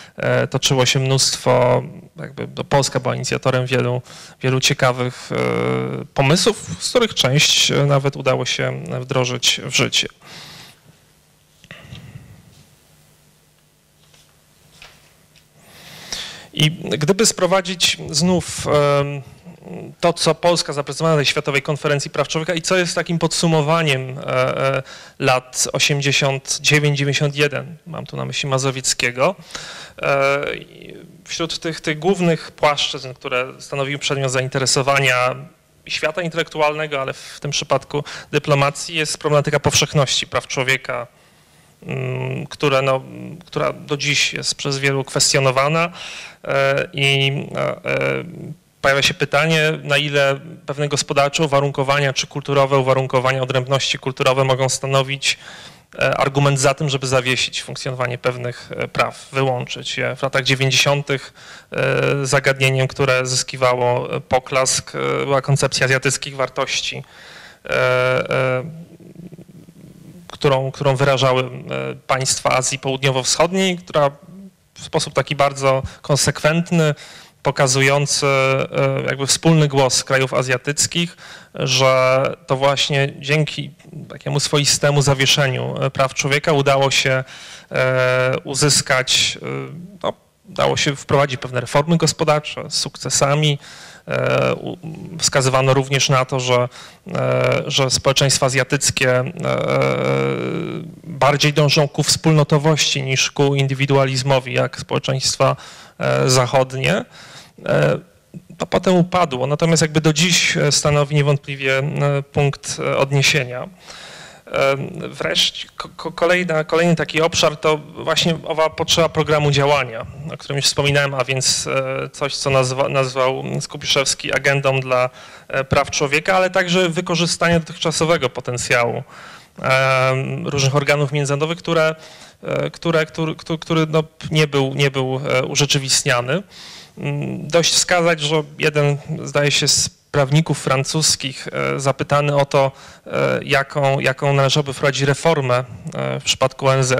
toczyło się mnóstwo, jakby Polska była inicjatorem wielu, wielu ciekawych e, pomysłów, z których część nawet udało się wdrożyć w życie. I gdyby sprowadzić znów to, co Polska zaprezentowała na tej Światowej Konferencji Praw Człowieka i co jest takim podsumowaniem lat 89-91, mam tu na myśli Mazowieckiego. Wśród tych, tych głównych płaszczyzn, które stanowiły przedmiot zainteresowania świata intelektualnego, ale w tym przypadku dyplomacji jest problematyka powszechności praw człowieka, mm, która, no, która do dziś jest przez wielu kwestionowana e, i e, e, pojawia się pytanie, na ile pewne gospodarcze uwarunkowania czy kulturowe uwarunkowania, odrębności kulturowe mogą stanowić E, argument za tym, żeby zawiesić funkcjonowanie pewnych e, praw, wyłączyć je. W latach 90. E, zagadnieniem, które zyskiwało poklask, była koncepcja azjatyckich wartości, którą, którą wyrażały państwa Azji Południowo-Wschodniej, która w sposób taki bardzo konsekwentny pokazujący jakby wspólny głos krajów azjatyckich, że to właśnie dzięki takiemu swoistemu zawieszeniu e, praw człowieka udało się e, uzyskać, e, no, udało się wprowadzić pewne reformy gospodarcze z sukcesami. Wskazywano również na to, że, że społeczeństwa azjatyckie bardziej dążą ku wspólnotowości niż ku indywidualizmowi, jak społeczeństwa zachodnie to potem upadło, natomiast jakby do dziś e, stanowi niewątpliwie e, punkt e, odniesienia. Wreszcie kolejna, kolejny taki obszar to właśnie owa potrzeba programu działania, o którym już wspominałem, a więc coś, co nazwa, nazwał Skupiszewski agendą dla praw człowieka, ale także wykorzystanie dotychczasowego potencjału różnych organów międzynarodowych, które, które, który, który no nie, był, nie był urzeczywistniany. Mm, dość wskazać, że jeden, zdaje się, z prawników francuskich e, zapytany o to, e, jaką, jaką należałoby wprowadzić reformę e, w przypadku ONZ,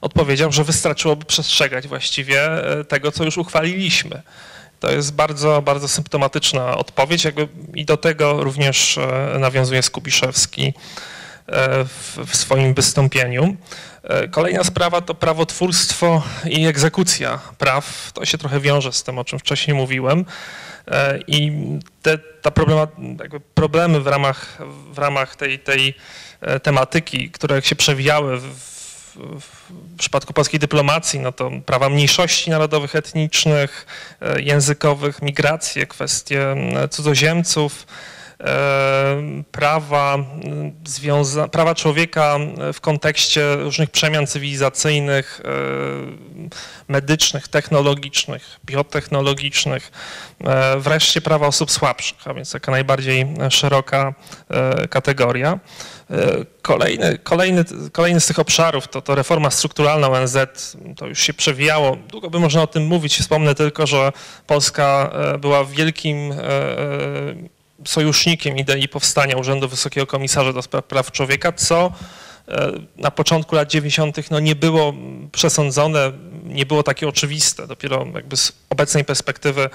odpowiedział, że wystarczyłoby przestrzegać właściwie tego, co już uchwaliliśmy. To jest bardzo, bardzo symptomatyczna odpowiedź jakby i do tego również nawiązuje Skubiszewski w, swoim wystąpieniu. E, kolejna sprawa to prawotwórstwo i egzekucja praw. To się trochę wiąże z tym, o czym wcześniej mówiłem. E, I te ta problema, problemy w ramach, w ramach tej, tej e, tematyki, które się przewijały w, w przypadku polskiej dyplomacji, no to prawa mniejszości narodowych, etnicznych, językowych, migracje, kwestie cudzoziemców, prawa, związa- prawa człowieka w kontekście różnych przemian cywilizacyjnych, medycznych, technologicznych, biotechnologicznych, wreszcie prawa osób słabszych, a więc taka najbardziej szeroka kategoria. Kolejny, kolejny, kolejny z tych obszarów to, to reforma strukturalna ONZ, to już się przewijało. Długo by można o tym mówić. Wspomnę tylko, że Polska była wielkim sojusznikiem idei powstania Urzędu Wysokiego Komisarza do Spraw Praw Człowieka, co e, na początku lat 90. no nie było przesądzone, nie było takie oczywiste. Dopiero jakby z obecnej perspektywy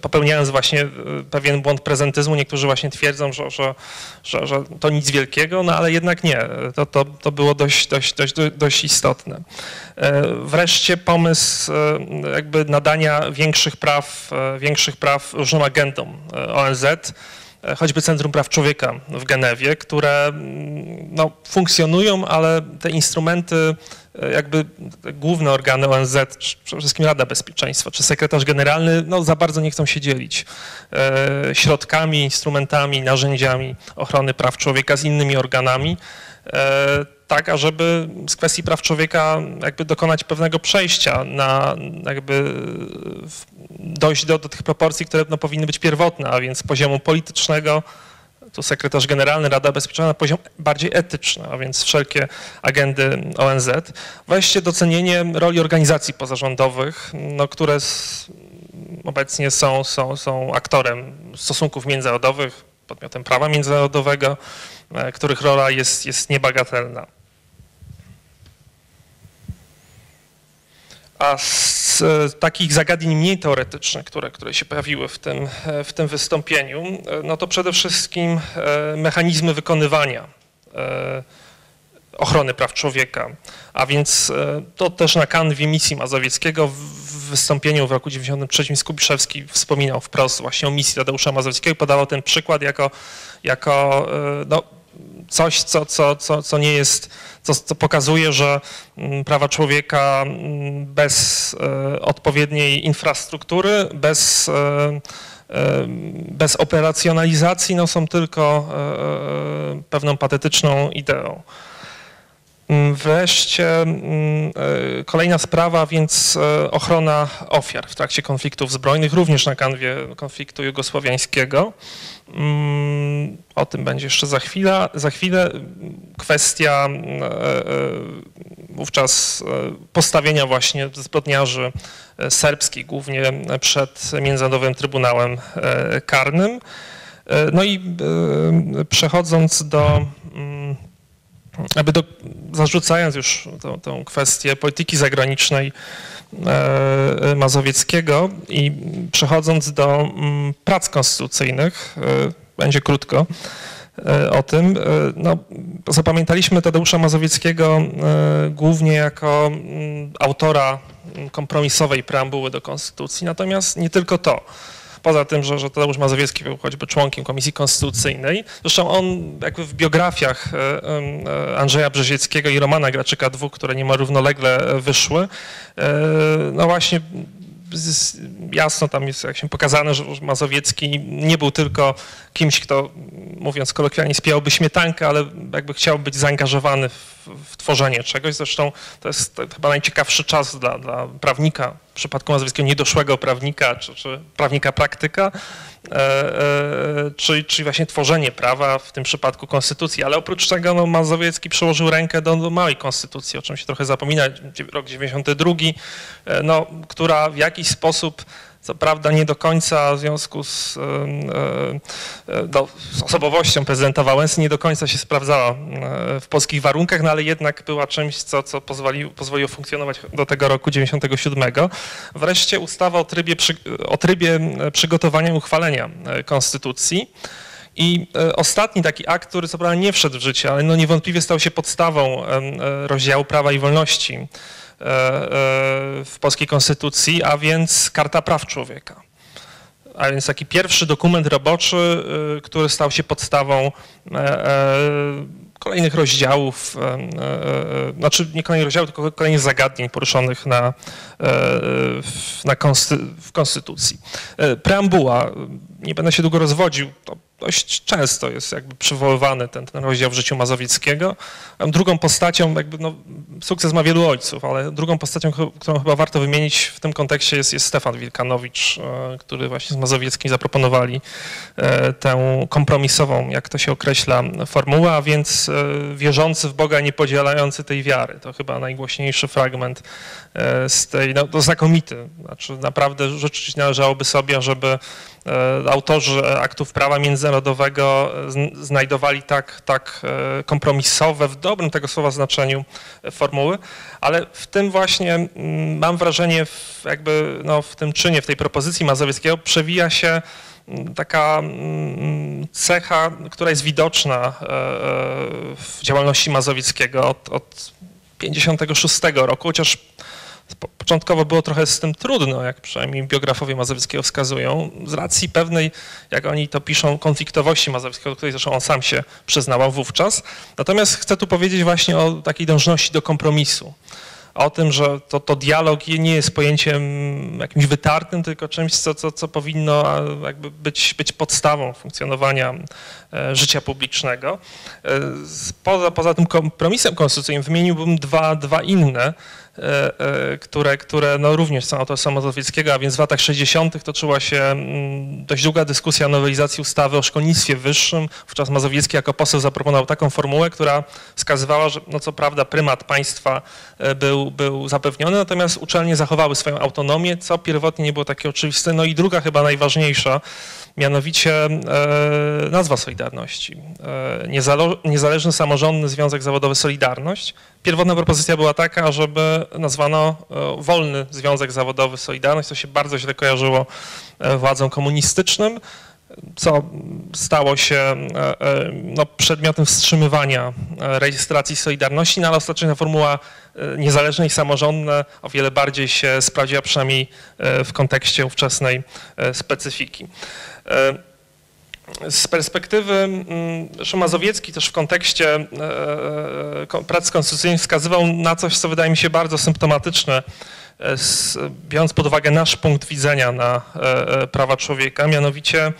popełniając właśnie e, pewien błąd prezentyzmu. Niektórzy właśnie twierdzą, że, że, że, że to nic wielkiego, no ale jednak nie. To, to, to było dość, dość, dość, dość istotne. E, wreszcie pomysł jakby nadania większych praw, większych praw różnym agendom ONZ, choćby Centrum Praw Człowieka w Genewie, które mm, no, funkcjonują, ale te instrumenty E, jakby główne organy ONZ, przede wszystkim Rada Bezpieczeństwa, czy sekretarz generalny, no za bardzo nie chcą się dzielić e, środkami, instrumentami, narzędziami ochrony praw człowieka z innymi organami, e, tak ażeby z kwestii praw człowieka jakby dokonać pewnego przejścia na jakby dojść do, do tych proporcji, które no, powinny być pierwotne, a więc poziomu politycznego, tu sekretarz generalny, Rada Bezpieczeństwa na poziom bardziej etyczny, a więc wszelkie agendy ONZ. Weźcie docenienie roli organizacji pozarządowych, no, które obecnie są, są, są aktorem stosunków międzynarodowych, podmiotem prawa międzynarodowego, e, których rola jest, jest niebagatelna. A z e, takich zagadnień mniej teoretycznych, które, które się pojawiły w tym, e, w tym wystąpieniu, no to przede wszystkim mechanizmy wykonywania ochrony praw człowieka. A więc to też na kanwie misji Mazowieckiego wystąpieniu w roku 93 Skubiszewski wspominał wprost właśnie o misji Tadeusza Mazowieckiego podawał ten przykład jako, jako no, coś, co, co, co, co nie jest, co, co pokazuje, że mm, prawa człowieka mm, bez e, odpowiedniej infrastruktury, bez, e, e, bez operacjonalizacji no, są tylko pewną patetyczną ideą. Mm, wreszcie mm, e, kolejna sprawa, więc e, ochrona ofiar w trakcie konfliktów zbrojnych, również na kanwie konfliktu jugosłowiańskiego. Mm, o tym będzie jeszcze za chwilę. Za chwilę kwestia e, wówczas postawienia właśnie zbrodniarzy serbskich, głównie przed Międzynarodowym Trybunałem Karnym. No i przechodząc do aby do, zarzucając już tą, tą kwestię polityki zagranicznej e, Mazowieckiego i przechodząc do mm, prac konstytucyjnych, e, będzie krótko e, o tym, e, no, zapamiętaliśmy Tadeusza Mazowieckiego e, głównie jako mm, autora kompromisowej preambuły do konstytucji, natomiast nie tylko to poza tym, że, że Tadeusz Mazowiecki był choćby członkiem Komisji Konstytucyjnej. Zresztą on jakby w biografiach e, e, Andrzeja Brzezieckiego i Romana Graczyka, dwóch, które niemal równolegle wyszły, e, no właśnie jasno tam jest jak się pokazane, że Mazowiecki nie był tylko kimś, kto mówiąc kolokwialnie spijałby śmietankę, ale jakby chciał być zaangażowany w, w tworzenie czegoś. Zresztą to jest chyba najciekawszy czas dla, dla prawnika, w przypadku Mazowieckiego niedoszłego prawnika, czy, czy prawnika praktyka, czyli, czyli właśnie tworzenie prawa, w tym przypadku konstytucji. Ale oprócz tego no, Mazowiecki przyłożył rękę do, do małej konstytucji, o czym się trochę zapomina, rok 92, e, no, która w jakiś sposób co prawda nie do końca w związku z, no, z osobowością prezydenta Wałęsy nie do końca się sprawdzała e, w polskich warunkach, no ale jednak była czymś, co, co pozwoliło, pozwoliło funkcjonować do tego roku 97. Wreszcie ustawa o trybie, o trybie przygotowania i uchwalenia konstytucji. I ostatni taki akt, który co prawda nie wszedł w życie, ale no niewątpliwie stał się podstawą rozdziału prawa i wolności E, e, w polskiej konstytucji, a więc Karta Praw Człowieka. A więc taki pierwszy dokument roboczy, e, który stał się podstawą kolejnych rozdziałów, znaczy nie kolejnych rozdziałów, tylko kolejnych zagadnień poruszonych na, na konsty, w Konstytucji. Preambuła, nie będę się długo rozwodził, to dość często jest jakby przywoływany ten, ten rozdział w życiu Mazowieckiego. Drugą postacią, jakby no, sukces ma wielu ojców, ale drugą postacią, którą chyba warto wymienić w tym kontekście jest, jest Stefan Wilkanowicz, e, który właśnie z Mazowieckim zaproponowali e, tę kompromisową, jak to się określa, formułę, a więc e, wierzący w Boga, nie podzielający tej wiary. To chyba najgłośniejszy fragment z tej, no to znakomity, znaczy naprawdę rzeczywiście należałoby sobie, żeby autorzy aktów prawa międzynarodowego znajdowali tak, tak kompromisowe, w dobrym tego słowa znaczeniu formuły, ale w tym właśnie mm, mam wrażenie, jakby no, w tym czynie, w tej propozycji Mazowieckiego przewija się mm, taka mm, cecha, która jest widoczna e, e, w działalności Mazowieckiego od, od 56 roku, chociaż Początkowo było trochę z tym trudno, jak przynajmniej biografowie Mazowieckiego wskazują, z racji pewnej, jak oni to piszą, konfliktowości Mazowieckiego, do której zresztą on sam się przyznał wówczas. Natomiast chcę tu powiedzieć właśnie o takiej dążności do kompromisu. O tym, że to, to dialog nie jest pojęciem jakimś wytartym, tylko czymś, co, co, co powinno jakby być, być podstawą funkcjonowania e, życia publicznego. E, poza, poza tym kompromisem konstytucyjnym wymieniłbym dwa, dwa inne, które, które no również są autorstwa Mazowieckiego, a więc w latach 60. toczyła się mm, dość długa dyskusja o nowelizacji ustawy o szkolnictwie wyższym. Wówczas Mazowiecki jako poseł zaproponował taką formułę, która wskazywała, że no co prawda prymat państwa e, był, był zapewniony, natomiast uczelnie zachowały swoją autonomię, co pierwotnie nie było takie oczywiste. No i druga chyba najważniejsza, mianowicie nazwa Solidarności. Niezależny Samorządny Związek Zawodowy Solidarność. Pierwotna propozycja była taka, żeby nazwano e, Wolny Związek Zawodowy Solidarność, co się bardzo źle kojarzyło e, władzom komunistycznym. Co stało się e, e, no, przedmiotem wstrzymywania e, rejestracji Solidarności, no ale ostatecznie ta formuła niezależna i samorządna o wiele bardziej się sprawdziła, przynajmniej w kontekście ówczesnej specyfiki. Z perspektywy mm, Mazowiecki też w kontekście prac konstytucyjnych wskazywał na coś, co wydaje mi się bardzo symptomatyczne, biorąc pod uwagę nasz punkt widzenia na prawa człowieka, mianowicie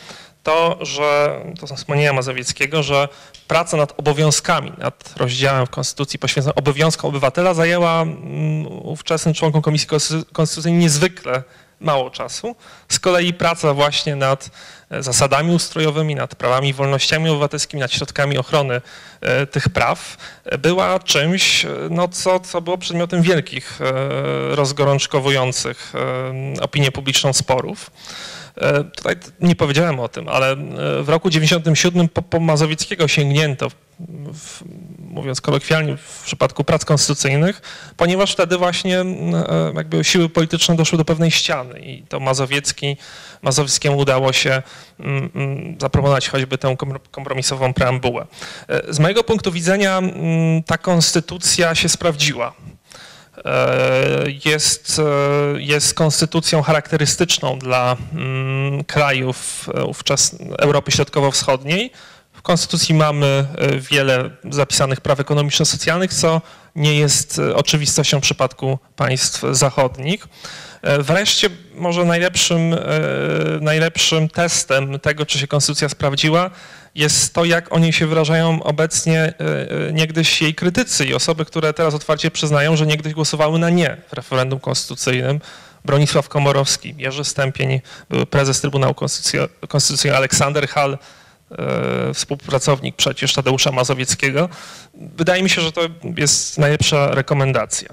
to, że, to są wspomnienia Mazowieckiego, że praca nad obowiązkami, nad rozdziałem w Konstytucji poświęconym obowiązkom obywatela zajęła mm, ówczesnym członkom Komisji Konstytucyjnej niezwykle mało czasu. Z kolei praca właśnie nad e, zasadami ustrojowymi, nad prawami i wolnościami obywatelskimi, nad środkami ochrony e, tych praw e, była czymś, no, co, co było przedmiotem wielkich, rozgorączkowujących opinię publiczną sporów. E, tutaj nie powiedziałem o tym, ale e, w roku 97 po, po Mazowieckiego sięgnięto, w, mówiąc kolokwialnie, w przypadku prac konstytucyjnych, ponieważ wtedy właśnie e, jakby siły polityczne doszły do pewnej ściany i to Mazowiecki, Mazowieckiemu udało się zaproponować choćby tę kompromisową preambułę. Z mojego punktu widzenia ta konstytucja się sprawdziła. E, jest, e, jest konstytucją charakterystyczną dla mm, krajów e, ówczes Europy Środkowo-Wschodniej. W konstytucji mamy wiele zapisanych praw ekonomiczno-socjalnych, co nie jest oczywistością w przypadku państw zachodnich. Wreszcie może najlepszym, najlepszym testem tego, czy się konstytucja sprawdziła, jest to, jak o niej się wyrażają obecnie e, e, niegdyś jej krytycy i osoby, które teraz otwarcie przyznają, że niegdyś głosowały na nie w referendum konstytucyjnym. Bronisław Komorowski, Jerzy Stępień, były prezes Trybunału Konstytucyjnego, Aleksander Hall, e, współpracownik przecież Tadeusza Mazowieckiego. Wydaje mi się, że to jest najlepsza rekomendacja.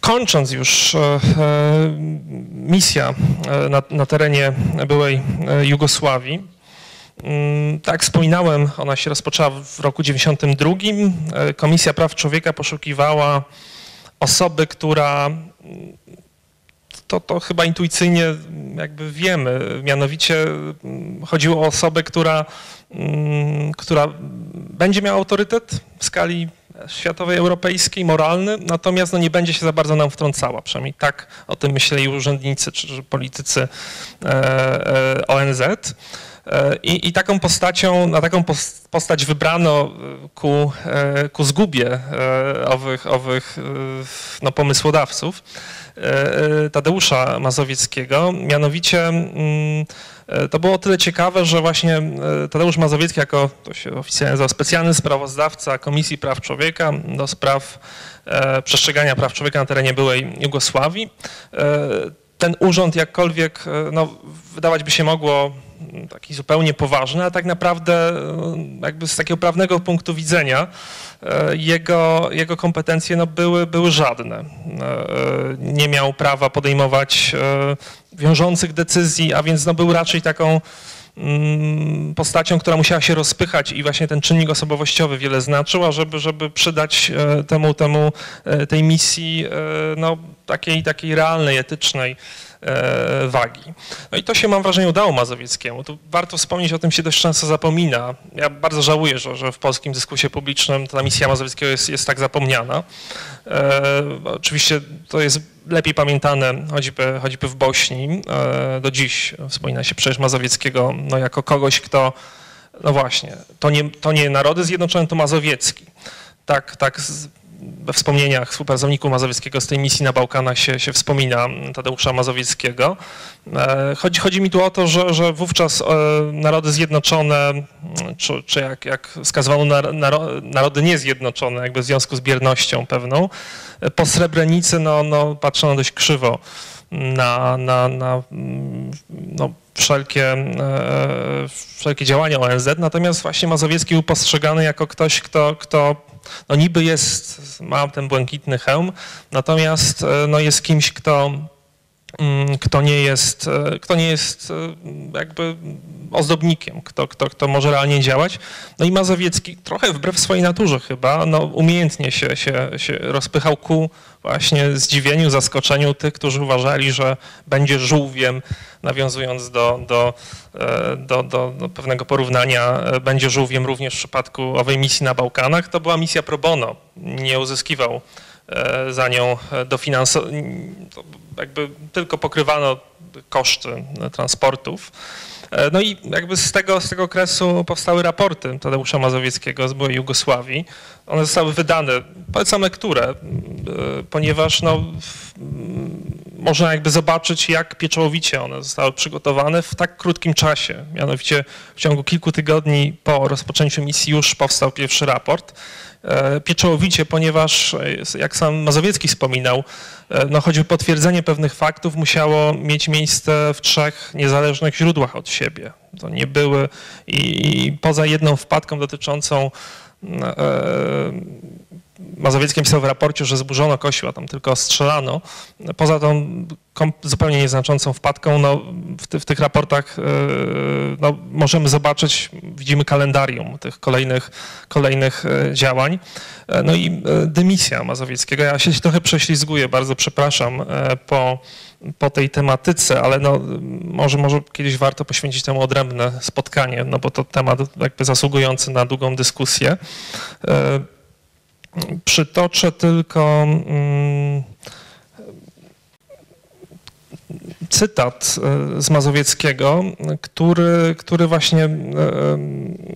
Kończąc już e, e, misja e, na, na terenie byłej Jugosławii, mm, tak, wspominałem, ona się rozpoczęła w roku 92. Komisja Praw Człowieka poszukiwała osoby, która to, to chyba intuicyjnie jakby wiemy, mianowicie mm, chodziło o osobę, która, mm, która będzie miała autorytet w skali światowej, europejskiej, moralny, natomiast no, nie będzie się za bardzo nam wtrącała. Przynajmniej tak o tym myśleli urzędnicy czy politycy e, e, ONZ. E, I, I, taką postacią, na taką postać wybrano ku, ku zgubie owych, owych no, pomysłodawców Tadeusza Mazowieckiego. Mianowicie mm, E, to było o tyle ciekawe, że właśnie e, Tadeusz Mazowiecki jako, to się oficjalnie nazywa, specjalny sprawozdawca Komisji Praw Człowieka do spraw e, przestrzegania praw człowieka na terenie byłej Jugosławii, ten urząd jakkolwiek, no, wydawać by się mogło taki zupełnie poważny, a tak naprawdę jakby z takiego prawnego punktu widzenia jego, jego kompetencje no, były, były żadne. Nie miał prawa podejmować wiążących decyzji, a więc no, był raczej taką mm, postacią, która musiała się rozpychać i właśnie ten czynnik osobowościowy wiele znaczył, a żeby, żeby przydać e, temu, temu e, tej misji e, no, takiej, takiej realnej, etycznej E, wagi. No i to się mam wrażenie udało Mazowieckiemu. Tu warto wspomnieć, o tym się dość często zapomina. Ja bardzo żałuję, że, że w polskim dyskursie publicznym ta misja Mazowieckiego jest, jest tak zapomniana. E, oczywiście to jest lepiej pamiętane choćby, choćby w Bośni. E, do dziś wspomina się przecież Mazowieckiego no, jako kogoś, kto, no właśnie, to nie, to nie narody zjednoczone, to Mazowiecki. Tak, tak we wspomnieniach współpracowników Mazowieckiego z tej misji na Bałkanach się, się wspomina Tadeusza Mazowieckiego. E, chodzi, chodzi mi tu o to, że, że wówczas e, narody zjednoczone, czy, czy jak, jak wskazywano narody niezjednoczone, jakby w związku z biernością pewną, e, po Srebrenicy no, no, patrzono dość krzywo na, na, na no, wszelkie, wszelkie działania ONZ, natomiast właśnie Mazowiecki był postrzegany jako ktoś, kto, kto no niby jest, ma ten błękitny hełm, natomiast e, no jest kimś, kto kto nie jest, kto nie jest jakby ozdobnikiem, kto, kto, kto może realnie działać. No i Mazowiecki trochę wbrew swojej naturze chyba, no umiejętnie się, się, się rozpychał ku właśnie zdziwieniu, zaskoczeniu tych, którzy uważali, że będzie żółwiem, nawiązując do, do, e, do, do, do pewnego porównania, e, będzie żółwiem również w przypadku owej misji na Bałkanach. To była misja pro bono. Nie uzyskiwał e, za nią dofinansowania, jakby tylko pokrywano koszty transportów. E, no i jakby z tego, z tego okresu powstały raporty Tadeusza Mazowieckiego z byłej Jugosławii. One zostały wydane, polecam lekturę, e, ponieważ no, można jakby zobaczyć, jak pieczołowicie one zostały przygotowane w tak krótkim czasie. Mianowicie w ciągu kilku tygodni po rozpoczęciu misji już powstał pierwszy raport. E, pieczołowicie, ponieważ e, jak sam Mazowiecki wspominał, e, no choćby potwierdzenie pewnych faktów musiało mieć miejsce w trzech niezależnych źródłach od siebie. To nie były i, i poza jedną wpadką dotyczącą Mazowieckim pisał w raporcie, że zburzono kościół, a tam tylko strzelano. Poza tą zupełnie nieznaczącą wpadką, no, w, ty, w tych raportach yy, no, możemy zobaczyć, widzimy kalendarium tych kolejnych, kolejnych e, działań. E, no i dymisja Mazowieckiego. Ja się trochę prześlizguję, bardzo przepraszam po, po tej tematyce, ale no, może, może kiedyś warto poświęcić temu odrębne spotkanie, no bo to temat jakby zasługujący na długą dyskusję. Przytoczę tylko mm, cytat e, z Mazowieckiego, który, który właśnie, e,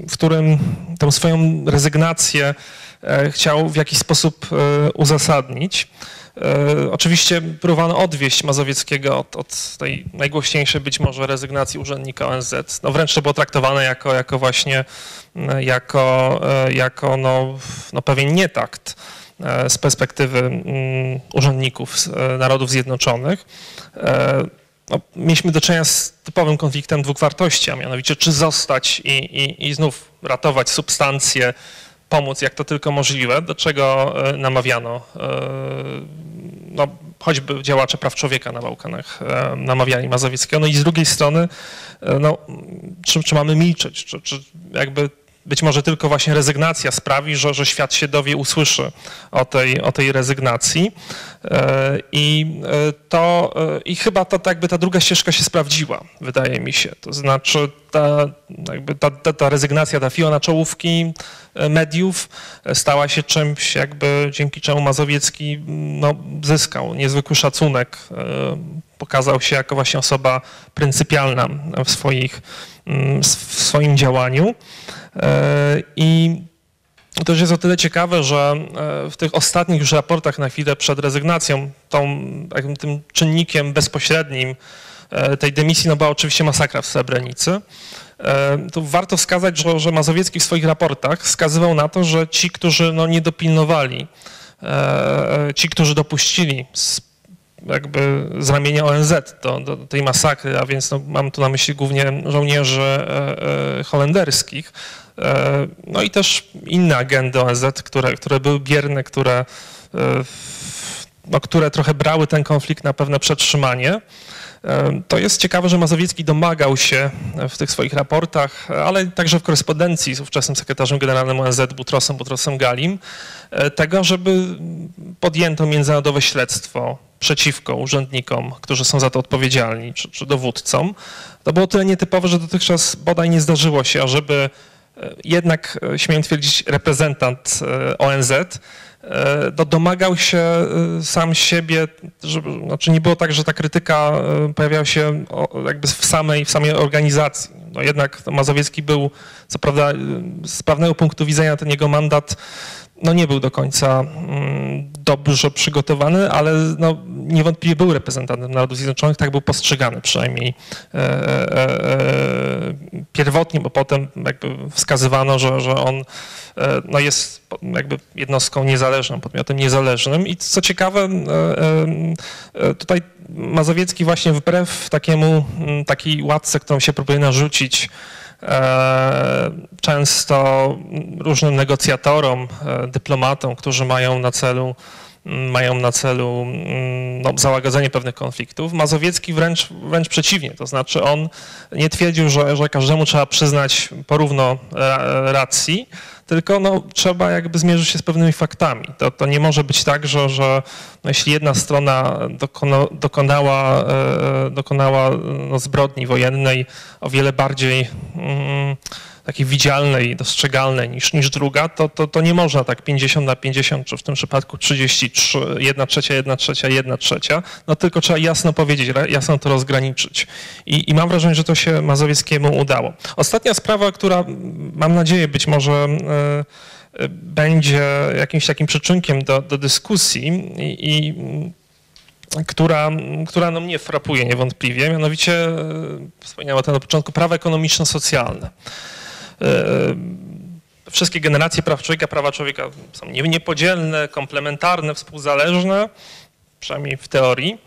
w którym tę swoją rezygnację e, chciał w jakiś sposób uzasadnić. E, oczywiście próbowano odwieść Mazowieckiego od, od, tej najgłośniejszej być może rezygnacji urzędnika ONZ. No wręcz to było traktowane jako, jako właśnie e, jako, e, jako no, no pewien nietakt z perspektywy mm, urzędników Narodów Zjednoczonych. No, mieliśmy do czynienia z typowym konfliktem dwóch wartości, a mianowicie czy zostać i, i, i znów ratować substancje pomóc jak to tylko możliwe, do czego e, namawiano e, no, choćby działacze praw człowieka na Bałkanach e, namawiali Mazowieckiego. No i z drugiej strony, no, czy, czy mamy milczeć, czy, czy jakby być może tylko właśnie rezygnacja sprawi, że, że świat się dowie, usłyszy o tej, o tej rezygnacji. E, I e, to, e, i chyba ta, jakby ta druga ścieżka się sprawdziła, wydaje mi się. To znaczy ta, jakby ta, ta, ta rezygnacja trafiła na czołówki mediów, stała się czymś jakby dzięki czemu Mazowiecki no, zyskał niezwykły szacunek, pokazał się jako właśnie osoba pryncypialna w, swoich, w swoim działaniu. E, I to też jest o tyle ciekawe, że e, w tych ostatnich już raportach na chwilę przed rezygnacją, tą, tym czynnikiem bezpośrednim e, tej dymisji no była oczywiście masakra w Srebrenicy. Tu warto wskazać, że, że Mazowiecki w swoich raportach wskazywał na to, że ci, którzy no, nie dopilnowali, ci, którzy dopuścili jakby z ramienia ONZ do, do, tej masakry, a więc no, mam tu na myśli głównie żołnierzy e, e, holenderskich, e, no i też inne agendy ONZ, które, które były bierne, które, no, które trochę brały ten konflikt na pewne przetrzymanie. E, to jest ciekawe, że Mazowiecki domagał się w tych swoich raportach, ale także w korespondencji z ówczesnym sekretarzem generalnym ONZ Butrosem, Butrosem Galim, e, tego, żeby podjęto międzynarodowe śledztwo przeciwko urzędnikom, którzy są za to odpowiedzialni, czy, czy dowódcom. To było tyle nietypowe, że dotychczas bodaj nie zdarzyło się, ażeby e, jednak, śmiem twierdzić, reprezentant ONZ no, domagał się sam siebie, żeby, znaczy nie było tak, że ta krytyka pojawiała się jakby w samej, w samej organizacji. No jednak Mazowiecki był, co prawda z prawnego punktu widzenia ten jego mandat no nie był do końca mm, dobrze przygotowany, ale no, niewątpliwie był reprezentantem Narodów Zjednoczonych, tak był postrzegany przynajmniej e, e, e, pierwotnie, bo potem jakby wskazywano, że, że on no, jest jakby jednostką niezależną, podmiotem niezależnym. I co ciekawe, tutaj Mazowiecki właśnie wbrew takiemu, takiej łatce, którą się próbuje narzucić, często różnym negocjatorom, e, dyplomatom, którzy mają na celu mm, mają na celu mm, no, załagodzenie pewnych konfliktów. Mazowiecki wręcz, wręcz przeciwnie, to znaczy on nie twierdził, że, że każdemu trzeba przyznać porówno racji, tylko no, trzeba jakby zmierzyć się z pewnymi faktami. To, to nie może być tak, że, że no, jeśli jedna strona dokona, dokonała, e, dokonała no, zbrodni wojennej o wiele bardziej mm, takiej widzialnej, dostrzegalnej niż, niż druga, to, to, to nie można tak 50 na 50, czy w tym przypadku 33, 1 trzecia, 1 trzecia, 1 trzecia, no tylko trzeba jasno powiedzieć, jasno to rozgraniczyć. I, I mam wrażenie, że to się Mazowieckiemu udało. Ostatnia sprawa, która mam nadzieję być może y, y, będzie jakimś takim przyczynkiem do, do dyskusji i, i która, która no mnie frapuje niewątpliwie, mianowicie wspomniałem o tym na początku, prawa ekonomiczno-socjalne. E, wszystkie generacje praw człowieka, prawa człowieka są niepodzielne, komplementarne, współzależne, przynajmniej w teorii.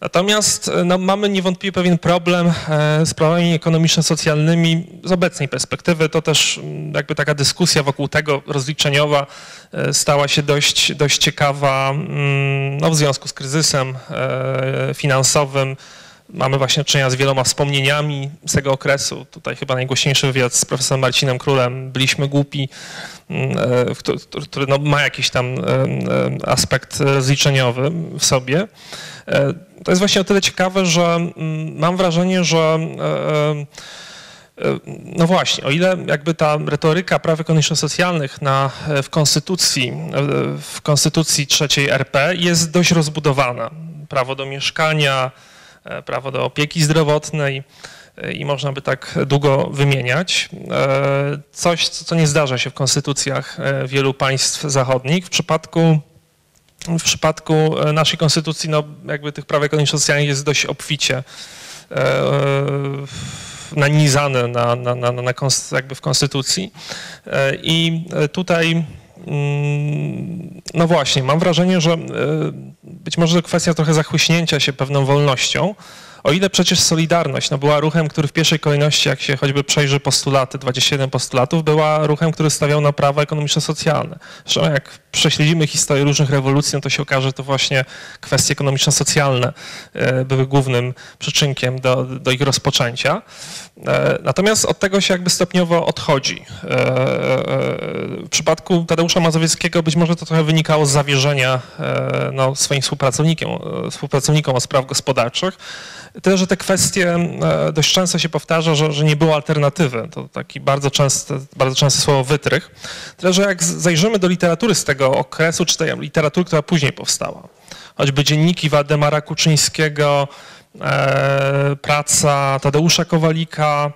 Natomiast e, no, mamy niewątpliwie pewien problem e, z prawami ekonomiczno-socjalnymi z obecnej perspektywy. To też jakby taka dyskusja wokół tego rozliczeniowa stała się dość, dość ciekawa mm, no, w związku z kryzysem finansowym, Mamy właśnie do czynienia z wieloma wspomnieniami z tego okresu. Tutaj chyba najgłośniejszy wywiad z profesorem Marcinem Królem. Byliśmy głupi, mm, e, który no ma jakiś tam e, e, aspekt zliczeniowy w sobie. To jest właśnie o tyle ciekawe, że mm, mam wrażenie, że no właśnie, o ile jakby ta retoryka praw ekonomiczno-socjalnych na, w konstytucji, w konstytucji trzeciej RP jest dość rozbudowana. Prawo do mieszkania, prawo do opieki zdrowotnej e, i można by tak długo wymieniać. E, coś, co nie zdarza się w konstytucjach wielu państw zachodnich. W przypadku w przypadku naszej konstytucji, no jakby tych praw ekonomiczno-socjalnych jest dość obficie nanizane na, na, na, na, jakby w konstytucji. I tutaj no właśnie, mam wrażenie, że być może to kwestia trochę zachłyśnięcia się pewną wolnością, o ile przecież Solidarność no, była ruchem, który w pierwszej kolejności, jak się choćby przejrzy postulaty, 27 postulatów, była ruchem, który stawiał na prawa ekonomiczno-socjalne. Zresztą jak prześledzimy historię różnych rewolucji, no to się okaże, że to właśnie kwestie ekonomiczno-socjalne e, były głównym przyczynkiem do, do ich rozpoczęcia. E, natomiast od tego się jakby stopniowo odchodzi. E, w przypadku Tadeusza Mazowieckiego być może to trochę wynikało z zawierzenia no, swoim współpracownikom, współpracownikom o spraw gospodarczych, Tyle, że te kwestie dość często się powtarza, że, że nie było alternatywy. To taki bardzo częsty, bardzo częste słowo wytrych. Tyle, że jak zajrzymy do literatury z tego okresu, czy tej literatury, która później powstała, choćby dzienniki Waldemara Kuczyńskiego, e, praca Tadeusza Kowalika,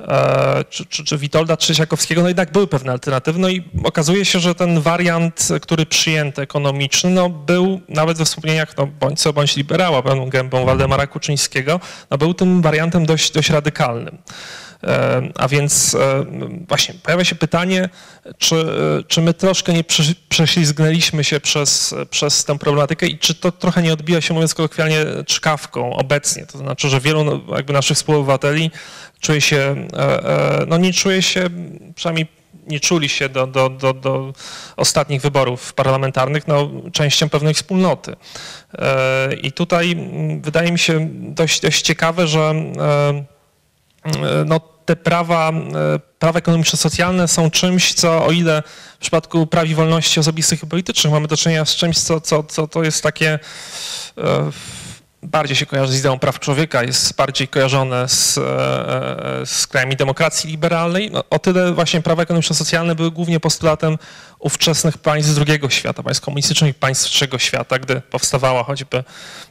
E, czy, czy, czy Witolda Trzeciakowskiego, no jednak były pewne alternatywy. No i okazuje się, że ten wariant, który przyjęto ekonomiczny, no był nawet we wspomnieniach, no bądź co bądź liberała, pełną gębą Waldemara Kuczyńskiego, no był tym wariantem dość, dość radykalnym. E, a więc e, właśnie pojawia się pytanie, czy, czy my troszkę nie prześlizgnęliśmy się przez, przez tę problematykę i czy to trochę nie odbija się, mówiąc kolokwialnie, czkawką obecnie. To znaczy, że wielu no, jakby naszych współobywateli czuje się, e, no nie czuje się, przynajmniej nie czuli się do, do, do, do ostatnich wyborów parlamentarnych no, częścią pewnej wspólnoty. I tutaj wydaje mi się dość, dość ciekawe, że no, te prawa, e, prawa ekonomiczno-socjalne są czymś, co o ile w przypadku praw i wolności osobistych i politycznych mamy do czynienia z czymś, co, co, co to jest takie e, bardziej się kojarzy z ideą praw człowieka, jest bardziej kojarzone z, e, z krajami demokracji liberalnej. No, o tyle właśnie prawa ekonomiczno-socjalne były głównie postulatem ówczesnych państw drugiego świata, państw komunistycznych państw trzeciego świata, gdy powstawała choćby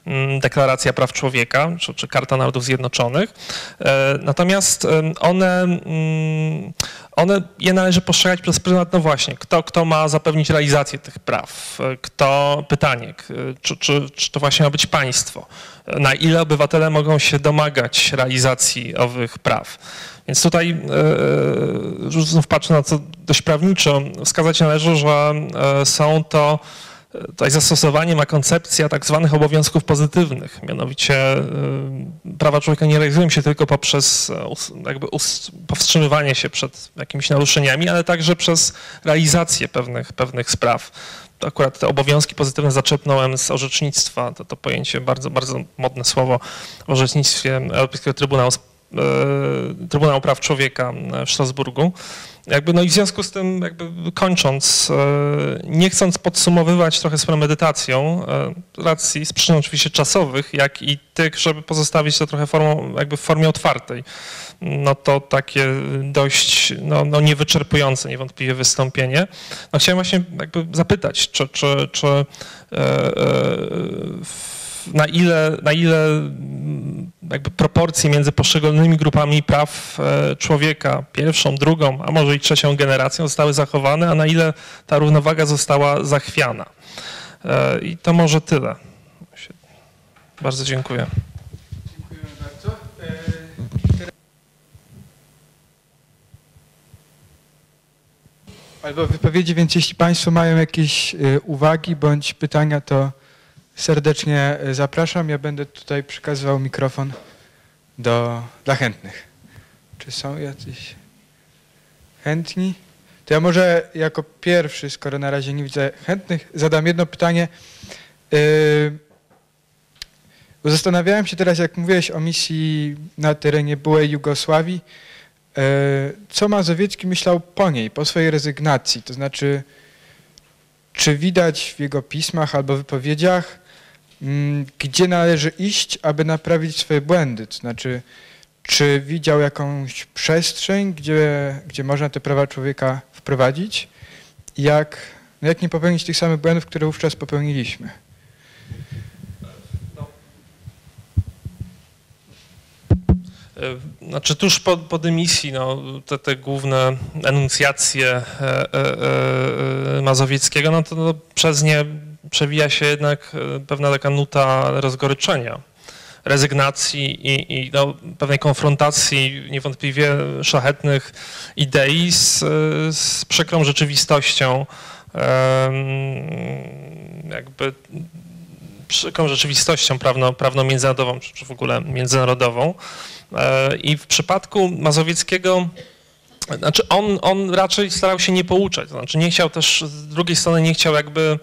mm, Deklaracja Praw Człowieka czy, czy Karta Narodów Zjednoczonych. E, natomiast one, mm, one je należy postrzegać przez pryzmat, no właśnie, kto, kto ma zapewnić realizację tych praw, kto, pytanie, czy, czy, czy to właśnie ma być państwo, na ile obywatele mogą się domagać realizacji owych praw. Więc tutaj e, znów patrzę na to dość prawniczo, wskazać należy, że e, są to tutaj zastosowanie ma koncepcja tak zwanych obowiązków pozytywnych. Mianowicie prawa człowieka nie realizują się tylko poprzez e, jakby powstrzymywanie się przed jakimiś naruszeniami, ale także przez realizację pewnych, pewnych spraw. To akurat te obowiązki pozytywne zaczepnąłem z orzecznictwa, to, to pojęcie bardzo, bardzo modne słowo w orzecznictwie Europejskiego Trybunału, e, Trybunału Praw Człowieka w Strasburgu. Jakby, no i w związku z tym, jakby kończąc, e, nie chcąc podsumowywać trochę z premedytacją, e, racji z przyczyn oczywiście czasowych, jak i tych, żeby pozostawić to trochę formą, jakby w formie otwartej, no to takie dość no, no niewyczerpujące niewątpliwie wystąpienie. No chciałem właśnie jakby zapytać, czy, czy, czy e, na ile, na ile mm, jakby proporcje między poszczególnymi grupami praw e, człowieka, pierwszą, drugą, a może i trzecią generacją zostały zachowane, a na ile ta równowaga została zachwiana. E, I to może tyle. Bardzo dziękuję. Dziękujemy bardzo. E,
albo wypowiedzi, więc jeśli Państwo mają jakieś uwagi bądź pytania, to serdecznie e, zapraszam. Ja będę tutaj przekazywał mikrofon do, dla chętnych. Czy są jacyś chętni? To ja może jako pierwszy, skoro na razie nie widzę chętnych, zadam jedno pytanie. Yy, zastanawiałem się teraz, jak mówiłeś o misji na terenie byłej Jugosławii, yy, co Mazowiecki myślał po niej, po swojej rezygnacji? To znaczy, czy widać w jego pismach albo wypowiedziach gdzie należy iść, aby naprawić swoje błędy. To znaczy, czy widział jakąś przestrzeń, gdzie, gdzie można te prawa człowieka wprowadzić? Jak, no jak nie popełnić tych samych błędów, które wówczas popełniliśmy?
E, znaczy tuż po, po dymisji no, te, te główne enuncjacje e, e, e Mazowieckiego, no to no, przez nie przewija się jednak e, pewna taka nuta rozgoryczenia, rezygnacji i, i no, pewnej konfrontacji niewątpliwie szlachetnych idei z, z przykrą rzeczywistością, jakby przykrą rzeczywistością prawno, prawno-międzynarodową, czy w ogóle międzynarodową. E, I w przypadku Mazowieckiego znaczy on, on raczej starał się nie pouczać, znaczy nie chciał też, z drugiej strony nie chciał jakby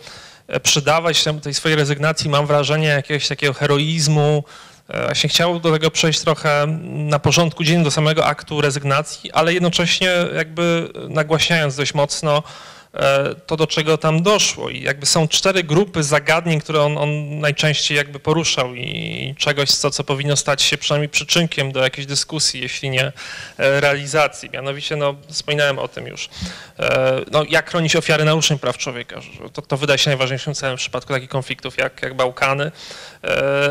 E, przydawać tej swojej rezygnacji, mam wrażenie, jakiegoś takiego heroizmu. E, właśnie chciał do tego przejść trochę na porządku dziennym do samego aktu rezygnacji, ale jednocześnie jakby nagłaśniając dość mocno to, do czego tam doszło. I jakby są cztery grupy zagadnień, które on, on najczęściej jakby poruszał i czegoś, co, co powinno stać się przynajmniej przyczynkiem do jakiejś dyskusji, jeśli nie e, realizacji. Mianowicie, no, wspominałem o tym już. E, no, jak chronić ofiary naruszeń praw człowieka? To, to wydaje się najważniejszym celem w przypadku takich konfliktów jak, jak Bałkany.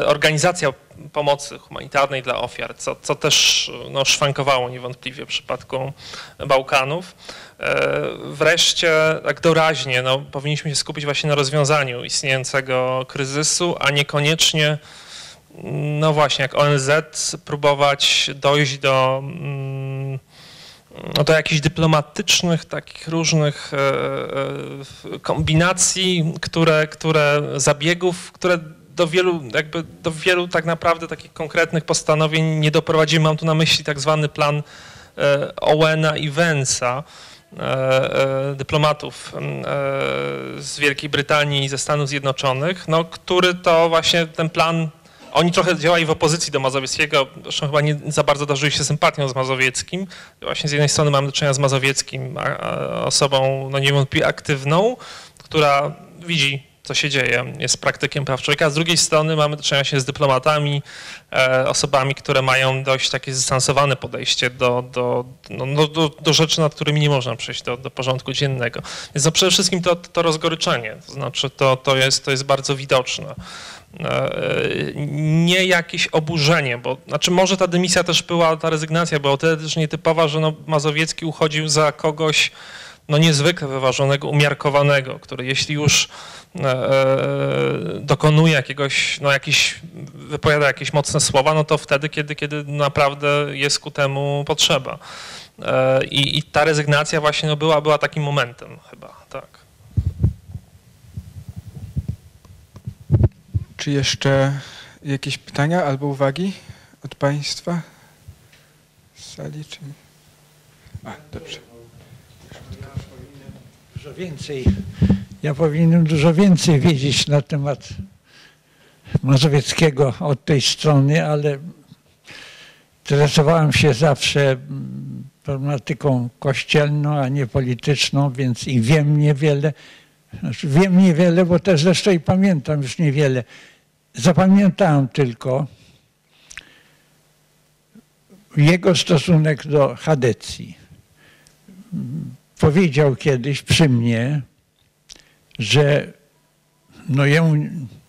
Organizacja pomocy humanitarnej dla ofiar, co, co też no, szwankowało niewątpliwie w przypadku Bałkanów. E, wreszcie, tak doraźnie, no, powinniśmy się skupić właśnie na rozwiązaniu istniejącego kryzysu, a niekoniecznie, no właśnie, jak ONZ, próbować dojść do, mm, no, do jakichś dyplomatycznych, takich różnych e, e, kombinacji, które, które zabiegów, które do wielu, jakby do wielu tak naprawdę takich konkretnych postanowień nie doprowadziły. Mam tu na myśli tak zwany plan Owena i Vensa, E, e, dyplomatów e, z Wielkiej Brytanii i ze Stanów Zjednoczonych, no, który to właśnie ten plan, oni trochę działali w opozycji do Mazowieckiego, zresztą chyba nie za bardzo darzyli się sympatią z Mazowieckim. Właśnie z jednej strony mamy do czynienia z Mazowieckim, osobą no niewątpliwie aktywną, która widzi co się dzieje, jest praktykiem praw człowieka. Z drugiej strony mamy do czynienia się z dyplomatami, e, osobami, które mają dość takie zdystansowane podejście do, do, no, no, do, do, rzeczy, nad którymi nie można przejść do, do porządku dziennego. Więc no przede wszystkim to, to rozgoryczenie, to znaczy to, to, jest, to jest bardzo widoczne. E, nie jakieś oburzenie, bo znaczy może ta dymisja też była, ta rezygnacja była o tyle też nietypowa, że no Mazowiecki uchodził za kogoś no niezwykle wyważonego, umiarkowanego, który jeśli już E, e, dokonuje jakiegoś, no jakiś, wypowiada jakieś mocne słowa, no to wtedy, kiedy, kiedy naprawdę jest ku temu potrzeba. E, I, i ta rezygnacja właśnie no była, była takim momentem chyba, tak.
Czy jeszcze jakieś pytania albo uwagi od Państwa z sali? Czy... A, dobrze.
Dużo więcej. Ja powinienem dużo więcej wiedzieć na temat Mazowieckiego od tej strony, ale interesowałem się zawsze mm, problematyką kościelną, a nie polityczną, więc i wiem niewiele. Znaczy wiem niewiele, bo też zresztą i pamiętam już niewiele. Zapamiętałem tylko jego stosunek do Hadecji. Powiedział kiedyś przy mnie, że no jemu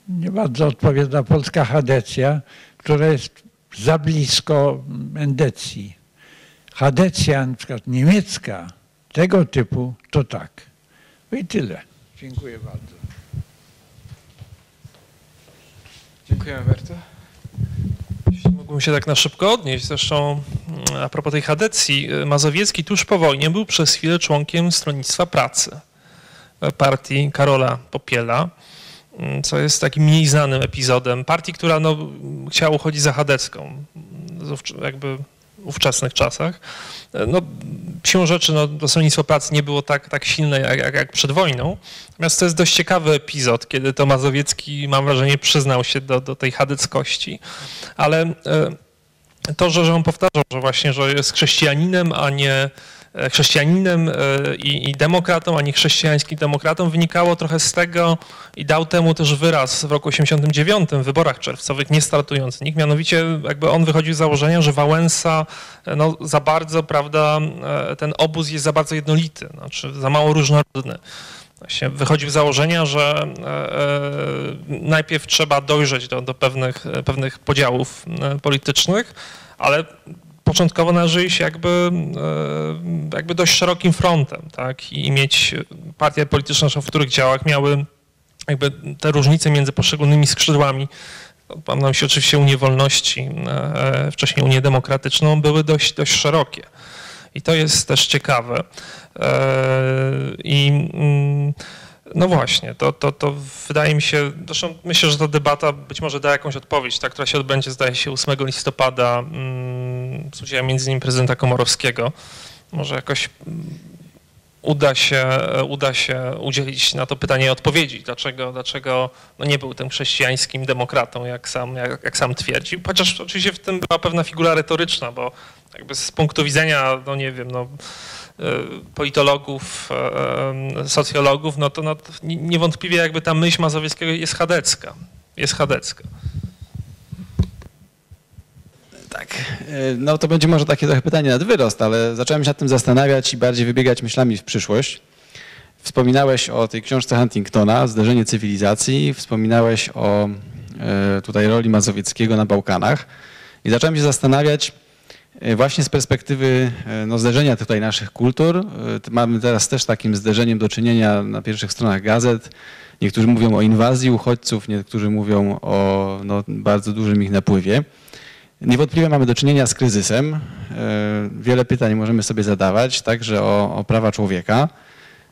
nie bardzo odpowiada polska Hadecja, która jest za blisko Endecji. Hadecja, na przykład niemiecka, tego typu, to tak. No I tyle. Dziękuję bardzo.
Dziękuję bardzo.
Jeśli mógłbym się tak na szybko odnieść, zresztą a propos tej Hadecji, y, Mazowiecki tuż po wojnie był przez chwilę członkiem Stronnictwa Pracy, y, partii Karola Popiela, y, co jest takim mniej znanym epizodem partii, która no, chciała uchodzić za chadecką, jakby w ówczesnych czasach. No, siłą rzeczy no, to Stronnictwo Pracy nie było tak, tak silne jak, jak, jak, przed wojną. Natomiast to jest dość ciekawy epizod, kiedy to Mazowiecki, mam wrażenie, przyznał się do, do tej chadeckości. Ale e, to, że, że on powtarzał, że właśnie, że jest chrześcijaninem, a nie E, chrześcijaninem e, i, i demokratą, a nie chrześcijańskim demokratą, wynikało trochę z tego i dał temu też wyraz w roku 89 w wyborach czerwcowych, nie startując nikt. Mianowicie jakby on wychodził z założenia, że Wałęsa e, no, za bardzo, prawda, ten obóz jest za bardzo jednolity, znaczy za mało różnorodny. Właśnie wychodził z założenia, że najpierw trzeba dojrzeć do, do pewnych, pewnych podziałów politycznych, ale początkowo należy iść jakby, e, jakby dość szerokim frontem, tak, i mieć partie polityczne, w których działach miały jakby te różnice między poszczególnymi skrzydłami, mam na myśli oczywiście Unię Wolności, e, wcześniej Unię Demokratyczną, były dość, dość szerokie. I to jest też ciekawe. E, I mm, no właśnie, to, to, to wydaje mi się, zresztą myślę, że ta debata być może da jakąś odpowiedź, ta, która się odbędzie, zdaje się 8 listopada mm, z udziałem między innymi prezydenta Komorowskiego. Może jakoś mm, uda się, uda się udzielić na to pytanie odpowiedzi, dlaczego, dlaczego no nie był tym chrześcijańskim demokratą, jak sam, jak, jak sam twierdzi. Chociaż oczywiście w tym była pewna figura retoryczna, bo jakby z punktu widzenia, no nie wiem, no politologów, e, e, socjologów, no to no, niewątpliwie jakby ta myśl Mazowieckiego jest chadecka. Jest chadecka.
Tak, no to będzie może takie trochę pytanie nad wyrost, ale zacząłem się nad tym zastanawiać i bardziej wybiegać myślami w przyszłość. Wspominałeś o tej książce Huntingtona, Zderzenie cywilizacji, wspominałeś o tutaj roli Mazowieckiego na Bałkanach i zacząłem się zastanawiać, E, właśnie z perspektywy e, no, zderzenia tutaj naszych kultur, e, mamy teraz też takim zderzeniem do czynienia na pierwszych stronach gazet. Niektórzy mówią o inwazji uchodźców, niektórzy mówią o no, bardzo dużym ich napływie. Niewątpliwie mamy do czynienia z kryzysem. Wiele pytań możemy sobie zadawać, także o, o prawa człowieka,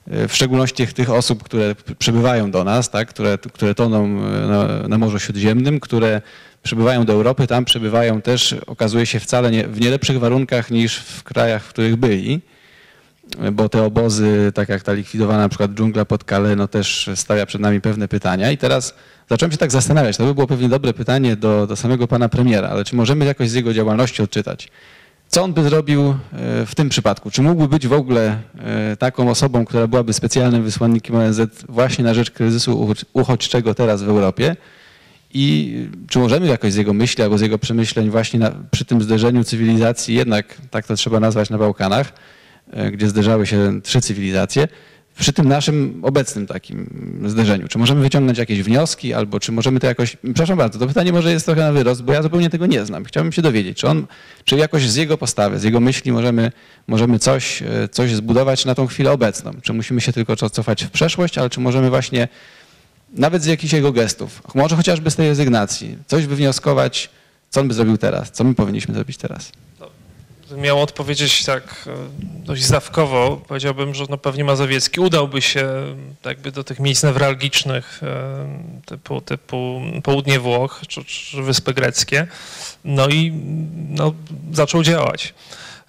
w szczególności tych osób, które przybywają do nas, tak, które, które toną na, na Morzu Śródziemnym, które przybywają do Europy, tam przebywają też, okazuje się, wcale nie, w nie lepszych warunkach niż w krajach, w których byli, bo te obozy, tak jak ta likwidowana na przykład dżungla pod Kale, no też stawia przed nami pewne pytania. I teraz zacząłem się tak zastanawiać, to by było pewnie dobre pytanie do, do samego pana premiera, ale czy możemy jakoś z jego działalności odczytać, co on by zrobił e, w tym przypadku? Czy mógłby być w ogóle e, taką osobą, która byłaby specjalnym wysłannikiem ONZ właśnie na rzecz kryzysu uchodźczego teraz w Europie? I czy możemy jakoś z jego myśli albo z jego przemyśleń właśnie na, przy tym zderzeniu cywilizacji, jednak tak to trzeba nazwać na Bałkanach, e, gdzie zderzały się trzy cywilizacje, przy tym naszym obecnym takim zderzeniu, czy możemy wyciągnąć jakieś wnioski, albo czy możemy to jakoś, przepraszam bardzo, to pytanie może jest trochę na wyrost, bo ja zupełnie tego nie znam. Chciałbym się dowiedzieć, czy on, czy jakoś z jego postawy, z jego myśli możemy, możemy coś, e, coś zbudować na tą chwilę obecną. Czy musimy się tylko cofać w przeszłość, ale czy możemy właśnie nawet z jakichś jego gestów, może chociażby z tej rezygnacji, coś wywnioskować, co on by zrobił teraz, co my powinniśmy zrobić teraz.
Miał odpowiedzieć tak e, dość zdawkowo, powiedziałbym, że no pewnie Mazowiecki udałby się jakby do tych miejsc newralgicznych e, typu, typu południe Włoch czy, czy Wyspy Greckie, no i no, zaczął działać.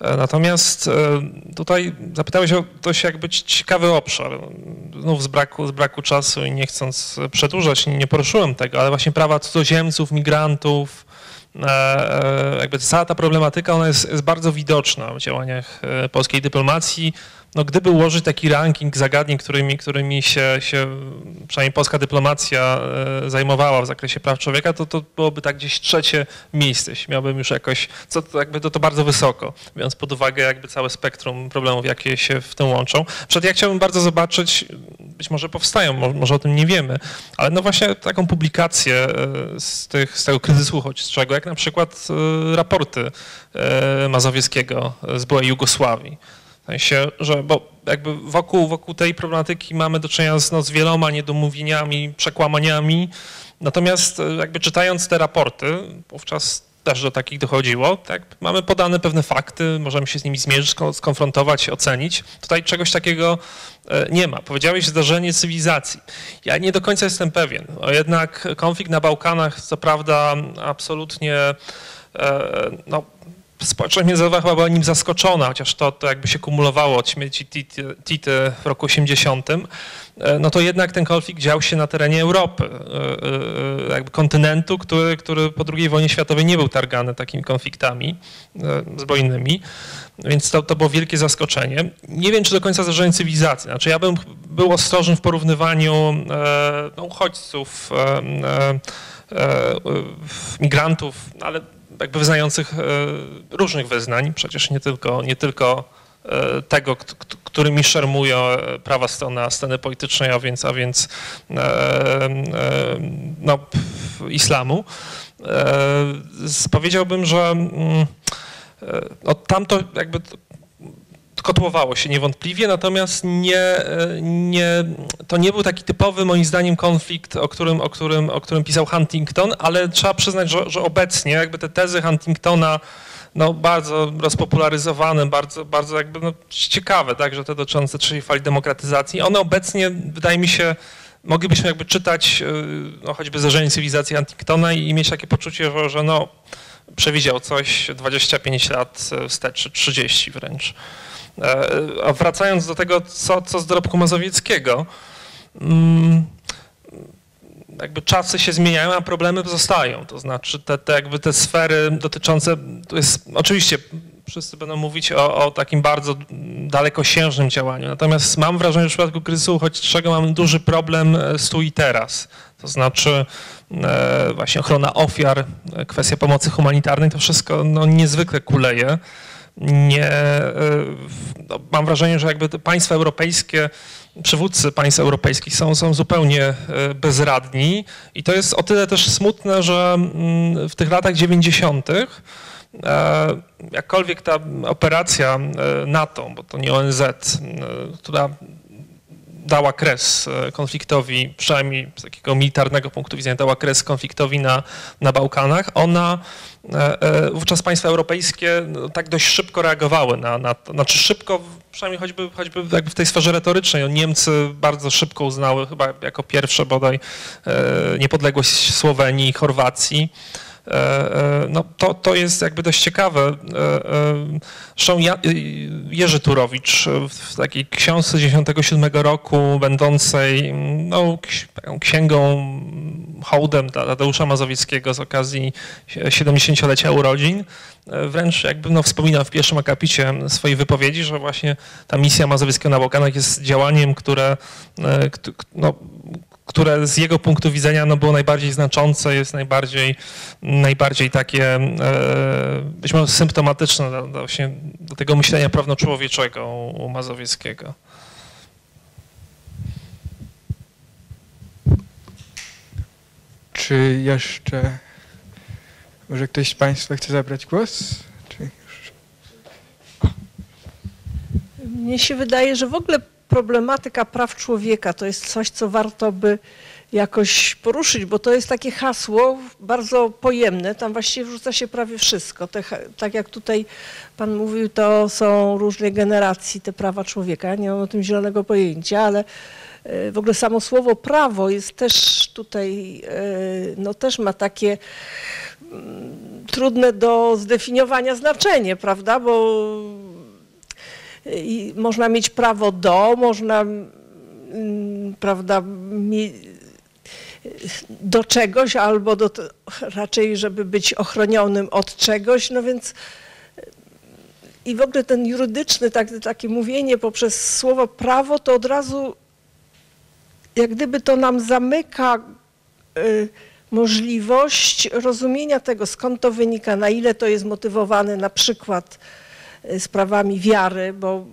E, Natomiast e, tutaj zapytałeś o dość jakby ciekawy obszar. Znów z braku, z braku czasu i nie chcąc przedłużać, nie poruszyłem tego, ale właśnie prawa cudzoziemców, migrantów, e, e, jakby cała ta problematyka, ona jest, jest bardzo widoczna w działaniach e, polskiej dyplomacji. No, gdyby ułożyć taki ranking zagadnień, którymi, którymi się, się przynajmniej polska dyplomacja e, zajmowała w zakresie praw człowieka, to to byłoby tak gdzieś trzecie miejsce. Miałbym już jakoś, co to jakby to, to bardzo wysoko, biorąc pod uwagę jakby całe spektrum problemów, jakie się w tym łączą. Przed ja chciałbym bardzo zobaczyć, być może powstają, mo- może o tym nie wiemy, ale no właśnie taką publikację e, z, tych, z tego kryzysu uchodźczego, jak na przykład e, raporty Mazowieckiego z byłej Jugosławii. W sensie, że bo jakby wokół, wokół tej problematyki mamy do czynienia z, no, z wieloma niedomówieniami, przekłamaniami. Natomiast e, jakby czytając te raporty, wówczas też do takich dochodziło, tak, mamy podane pewne fakty, możemy się z nimi zmierzyć, sko- skonfrontować, ocenić. Tutaj czegoś takiego e, nie ma. Powiedziałeś zdarzenie cywilizacji. Ja nie do końca jestem pewien. O jednak konflikt na Bałkanach, co prawda, absolutnie e, no, społeczność międzynarodowa była nim zaskoczona, chociaż to, to jakby się kumulowało od śmierci Tity, w roku 80, e, no to jednak ten konflikt dział się na terenie Europy, e, e, jakby kontynentu, który, który po II wojnie światowej nie był targany takimi konfliktami zbrojnymi, więc to, to było wielkie zaskoczenie. Nie wiem, czy do końca zdarzenie cywilizacji. Znaczy ja bym był ostrożny w porównywaniu no, uchodźców, migrantów, ale jakby wyznających e, różnych wyznań, przecież nie tylko, nie tylko e, tego, którymi szermują e, prawa strona sceny politycznej, a więc, a więc e, no, islamu. Powiedziałbym, że mm, no, tamto jakby kotłowało się niewątpliwie, natomiast nie, e, nie, to nie był taki typowy moim zdaniem konflikt, o którym, o którym, o którym pisał Huntington, ale trzeba przyznać, że, że obecnie jakby te tezy Huntingtona no, bardzo rozpopularyzowane, bardzo, bardzo jakby no, ciekawe, także te dotyczące trzeciej fali demokratyzacji, one obecnie wydaje mi się moglibyśmy jakby czytać y, no, choćby zdarzenie cywilizacji Huntingtona i mieć takie poczucie, że, że no, przewidział coś 25 lat wstecz, czy 30 wręcz. E, A wracając do tego, co, co z dorobku mazowieckiego, mm, jakby czasy się zmieniają, a problemy zostają. To znaczy te, te jakby te sfery dotyczące, to jest oczywiście wszyscy będą mówić o, o takim bardzo dalekosiężnym działaniu, natomiast mam wrażenie, że w przypadku kryzysu uchodźczego mamy duży problem e, z tu i teraz. To znaczy e, właśnie ochrona ofiar, e, kwestia pomocy humanitarnej, to wszystko no, niezwykle kuleje nie, e, no, mam wrażenie, że jakby państwa europejskie, przywódcy państw europejskich są, są zupełnie e, bezradni i to jest o tyle też smutne, że mm, w tych latach 90. e, jakkolwiek ta operacja NATO, bo to nie ONZ, która dała kres konfliktowi, przynajmniej z takiego militarnego punktu widzenia, dała kres konfliktowi na, na Bałkanach, ona wówczas państwa europejskie no, tak dość szybko reagowały na, na to, znaczy szybko, przynajmniej choćby, choćby jakby w tej sferze retorycznej, no, Niemcy bardzo szybko uznały, chyba jako pierwsze bodaj, e, niepodległość Słowenii i Chorwacji. E, e, No, to, to jest jakby dość ciekawe. E, Ja- Jerzy Turowicz w takiej książce 97 roku, będącej mm, no, księgą, hołdem dla Tadeusza Mazowieckiego z okazji 70-lecia urodzin, wręcz jakby no, wspominał w pierwszym akapicie swojej wypowiedzi, że właśnie ta misja Mazowieckiego na Bałkanach jest działaniem, które no, które z jego punktu widzenia no, było najbardziej znaczące, jest najbardziej, najbardziej takie e, być może symptomatyczne do, do, właśnie do tego myślenia prawnoczłowieczego u, u Mazowieckiego.
Czy jeszcze może ktoś z Państwa chce zabrać głos? Czy już?
Mnie się wydaje, że w ogóle problematyka praw człowieka to jest coś, co warto by jakoś poruszyć, bo to jest takie hasło bardzo pojemne, tam właściwie wrzuca się prawie wszystko. Te, tak jak tutaj Pan mówił, to są różne generacji te prawa człowieka, ja nie mam o tym zielonego pojęcia, ale e, w ogóle samo słowo prawo jest też tutaj, e, no też ma takie mm, trudne do zdefiniowania znaczenie, prawda, bo i można mieć prawo do, można mm, prawda, do czegoś albo do, raczej, żeby być ochronionym od czegoś, no więc i w ogóle ten jurydyczny, tak, takie mówienie poprzez słowo prawo, to od razu jak gdyby to nam zamyka y, możliwość rozumienia tego, skąd to wynika, na ile to jest motywowane na przykład sprawami wiary, bo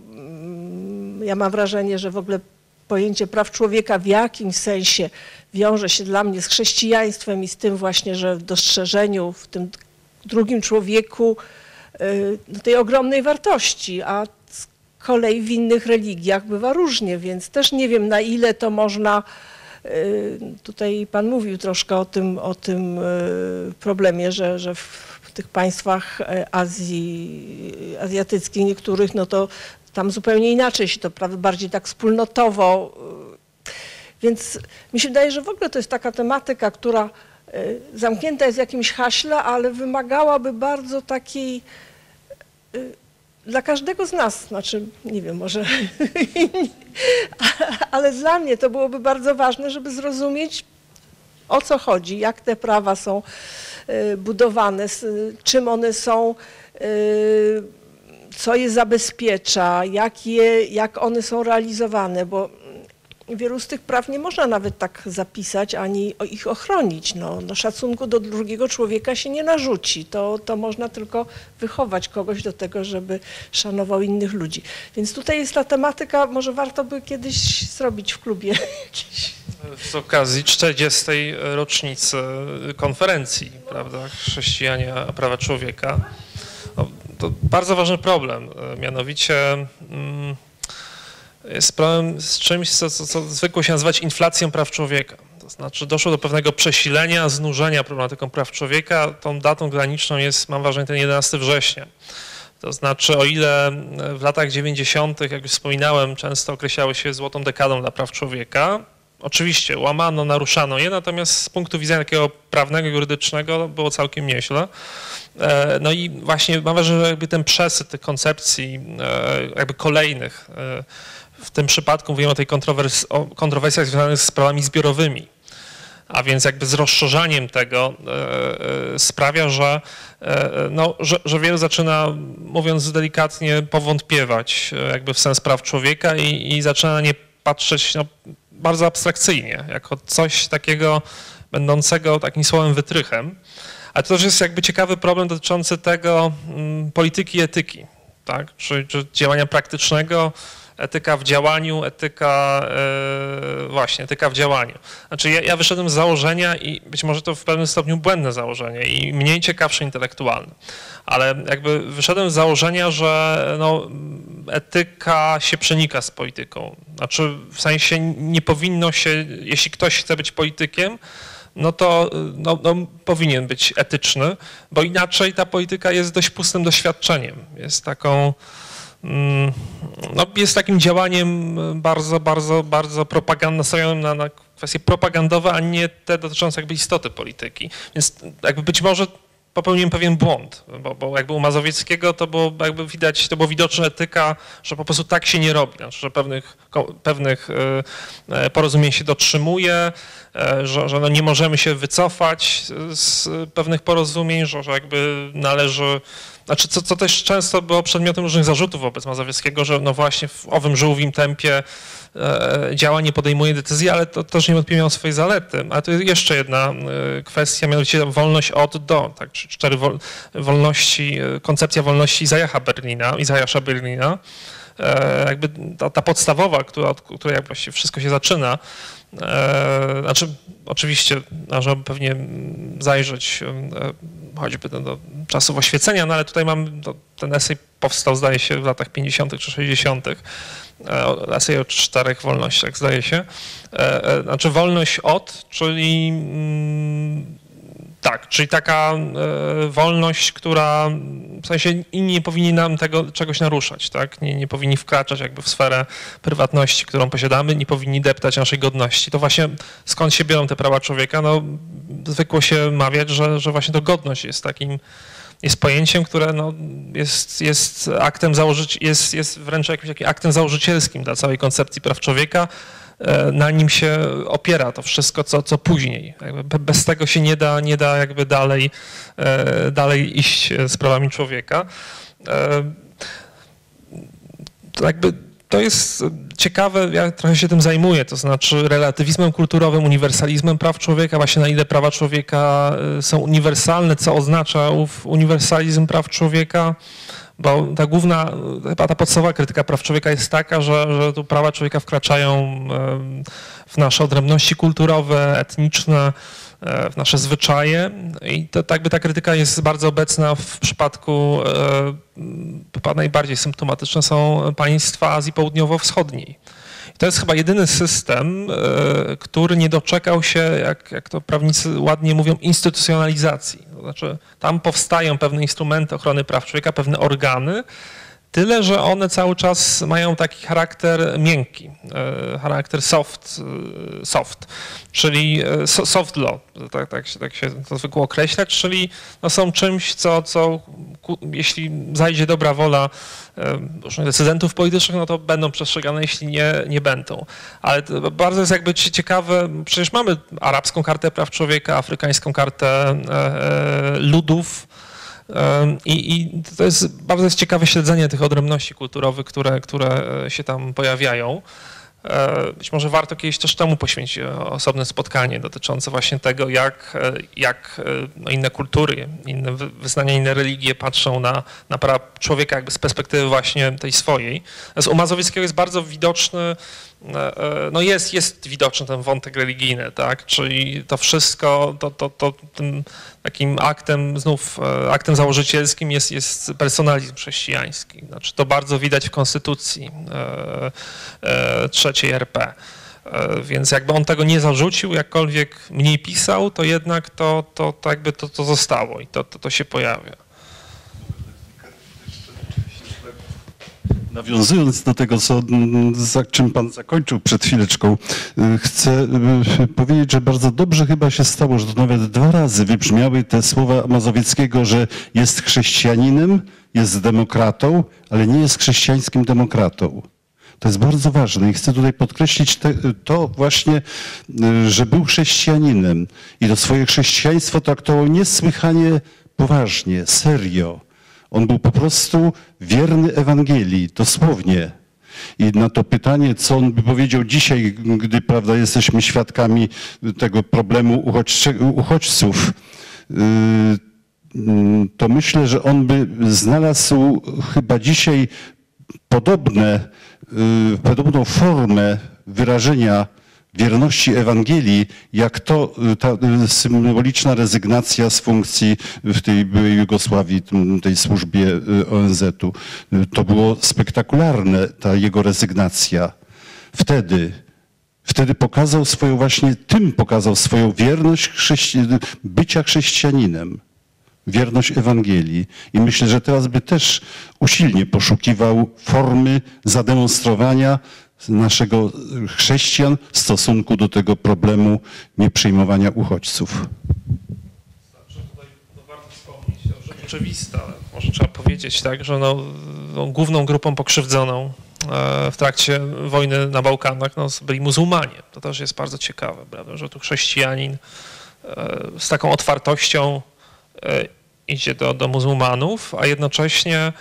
y, ja mam wrażenie, że w ogóle pojęcie praw człowieka w jakimś sensie wiąże się dla mnie z chrześcijaństwem i z tym właśnie, że w dostrzeżeniu w tym drugim człowieku y, no, tej ogromnej wartości, a z kolei w innych religiach bywa różnie, więc też nie wiem na ile to można, y, tutaj Pan mówił troszkę o tym, o tym y, problemie, że, że tych państwach Azji, azjatyckich niektórych, no to tam zupełnie inaczej się to prawda, bardziej tak wspólnotowo. Y, więc mi się wydaje, że w ogóle to jest taka tematyka, która zamknięta jest w jakimś haśle, ale wymagałaby bardzo takiej dla każdego z nas, znaczy nie wiem, może, ale dla mnie to byłoby bardzo ważne, żeby zrozumieć o co chodzi, jak te prawa są budowane, czym one są co je zabezpiecza, jak, je, jak one są realizowane, bo wielu z tych praw nie można nawet tak zapisać, ani ich ochronić. No, no szacunku do drugiego człowieka się nie narzuci. To, to można tylko wychować kogoś do tego, żeby szanował innych ludzi. Więc tutaj jest ta tematyka, może warto by kiedyś zrobić w klubie jakiś.
Z okazji 40. rocznicy konferencji, prawda, chrześcijanie a prawa człowieka to bardzo ważny problem, mianowicie mm, jest problem z czymś, co, co, co zwykło się nazywać inflacją praw człowieka. To znaczy doszło do pewnego przesilenia, znużenia problematyką praw człowieka. Tą datą graniczną jest, mam wrażenie, ten 11 września. To znaczy, o ile w latach 90., jak już wspominałem, często określały się złotą dekadą dla praw człowieka, oczywiście łamano, naruszano je, natomiast z punktu widzenia takiego prawnego, jurydycznego było całkiem nieźle. E, no i właśnie mam wrażenie, że jakby ten przesyt tych koncepcji e, jakby kolejnych, e, w tym przypadku mówimy o tej kontrowers o kontrowersjach związanych z sprawami zbiorowymi, a więc jakby z rozszerzaniem tego sprawia, że, no, że, że wielu zaczyna, mówiąc delikatnie, powątpiewać jakby w sens praw człowieka i, i zaczyna na nie patrzeć no, bardzo abstrakcyjnie, jako coś takiego będącego takim słowem wytrychem. A to też jest jakby ciekawy problem dotyczący tego mm, polityki i etyki, tak? czy, czy działania praktycznego, etyka w działaniu, etyka yy, właśnie, etyka w działaniu. Znaczy ja, ja, wyszedłem z założenia i być może to w pewnym stopniu błędne założenie i mniej ciekawsze intelektualne, ale jakby wyszedłem z założenia, że no, etyka się przenika z polityką. Znaczy w sensie nie powinno się, jeśli ktoś chce być politykiem, no to no, no, powinien być etyczny, bo inaczej ta polityka jest dość pustym doświadczeniem. Jest taką, mm, no, jest takim działaniem bardzo, bardzo, bardzo propagand, nastawionym na, na kwestie propagandowe, a nie te dotyczące jakby istoty polityki. Więc jakby być może popełniłem pewien błąd, bo, bo, jakby u Mazowieckiego to było jakby widać, to było widoczna etyka, że po prostu tak się nie robi, znaczy, że pewnych, pewnych e, e, porozumień się dotrzymuje, e, że, że no nie możemy się wycofać z pewnych porozumień, że, że jakby należy znaczy, co, co też często było przedmiotem różnych zarzutów wobec Mazowieckiego, że no właśnie w owym żółwim tempie działa, nie podejmuje decyzji, ale to też niewątpliwie miało swoje zalety. A to jeszcze jedna e, kwestia, mianowicie wolność od do, tak, cztery wol, wolności, e, koncepcja wolności Izajacha Berlina, Izajasza Berlina, e, jakby ta, ta podstawowa, która, od której właściwie wszystko się zaczyna, e, znaczy oczywiście można pewnie zajrzeć choćby do czasów oświecenia, no ale tutaj mam, ten esej powstał zdaje się w latach 50. czy 60. Esej o czterech wolnościach zdaje się. Znaczy wolność od, czyli mm, tak, czyli taka e, wolność, która w sensie inni nie powinni nam tego czegoś naruszać, tak? Nie, nie powinni wkraczać jakby w sferę prywatności, którą posiadamy, nie powinni deptać naszej godności. To właśnie skąd się biorą te prawa człowieka? No, zwykło się mawiać, że, że właśnie to godność jest takim jest pojęciem, które no, jest, jest aktem założyć, jest, jest wręcz jakimś takim aktem założycielskim dla całej koncepcji praw człowieka, E, na nim się opiera to wszystko, co, co później. Jakby bez tego się nie da, nie da jakby dalej, e, dalej iść z prawami człowieka. E, to jakby to jest ciekawe, ja trochę się tym zajmuję, to znaczy relatywizmem kulturowym, uniwersalizmem praw człowieka, właśnie na ile prawa człowieka są uniwersalne, co oznacza ów uniwersalizm praw człowieka bo ta główna, chyba ta podstawowa krytyka praw człowieka jest taka, że, że tu prawa człowieka wkraczają w nasze odrębności kulturowe, etniczne, w nasze zwyczaje i to tak by ta krytyka jest bardzo obecna w przypadku, e, chyba najbardziej symptomatyczne są państwa Azji Południowo-Wschodniej. To jest chyba jedyny system, e, który nie doczekał się, jak, jak to prawnicy ładnie mówią, instytucjonalizacji. To znaczy, tam powstają pewne instrumenty ochrony praw człowieka, pewne organy, Tyle, że one cały czas mają taki charakter miękki, e, charakter soft, e, soft czyli soft law, tak, tak, się, tak się to zwykło określać, czyli no są czymś, co, co jeśli zajdzie dobra wola decydentów politycznych, no to będą przestrzegane, jeśli nie, nie będą. Ale bardzo jest jakby ciekawe, przecież mamy arabską kartę praw człowieka, afrykańską kartę e, e, ludów, i, I, to jest bardzo jest ciekawe śledzenie tych odrębności kulturowych, które, które e, się tam pojawiają. E, być może warto kiedyś też temu poświęcić e, osobne spotkanie dotyczące właśnie tego, jak, jak no inne kultury, inne wyznania, inne religie patrzą na, na prawa człowieka jakby z perspektywy właśnie tej swojej. Z u Mazowieckiego jest bardzo widoczny, no jest, jest widoczny ten wątek religijny, tak? Czyli to wszystko, to, to, to tym takim aktem, znów aktem założycielskim jest, jest personalizm chrześcijański. Znaczy to bardzo widać w konstytucji trzeciej RP. E, więc jakby on tego nie zarzucił, jakkolwiek mniej pisał, to jednak to, to, to jakby to, to zostało i to, to, to się pojawia.
Nawiązując do tego, co, za czym Pan zakończył przed chwileczką, e, chcę e, powiedzieć, że bardzo dobrze chyba się stało, że to nawet dwa razy wybrzmiały te słowa Mazowieckiego, że jest chrześcijaninem, jest demokratą, ale nie jest chrześcijańskim demokratą. To jest bardzo ważne i chcę tutaj podkreślić te, to właśnie, y, że był chrześcijaninem i to swoje chrześcijaństwo traktował niesłychanie poważnie, serio. On był po prostu wierny Ewangelii, dosłownie. I na to pytanie, co on by powiedział dzisiaj, gdy prawda, jesteśmy świadkami tego problemu uchodźców, y, to myślę, że on by znalazł chyba dzisiaj podobne Y, podobną formę wyrażenia wierności Ewangelii, jak to y, ta y, symboliczna rezygnacja z funkcji w tej byłej Jugosławii, tej służbie ONZ-u. To było spektakularne, ta jego rezygnacja. Wtedy, wtedy pokazał swoją właśnie, tym pokazał swoją wierność chrześci bycia chrześcijaninem wierność Ewangelii. I myślę, że teraz by też usilnie poszukiwał formy zademonstrowania naszego chrześcijan w stosunku do tego problemu nieprzyjmowania uchodźców.
oczywista, może trzeba powiedzieć tak, że no, no, główną grupą pokrzywdzoną e, w trakcie wojny na Bałkanach no, byli muzułmanie. To też jest bardzo ciekawe, prawda, że tu chrześcijanin e, z taką otwartością e, idzie do, do muzułmanów, a jednocześnie, e,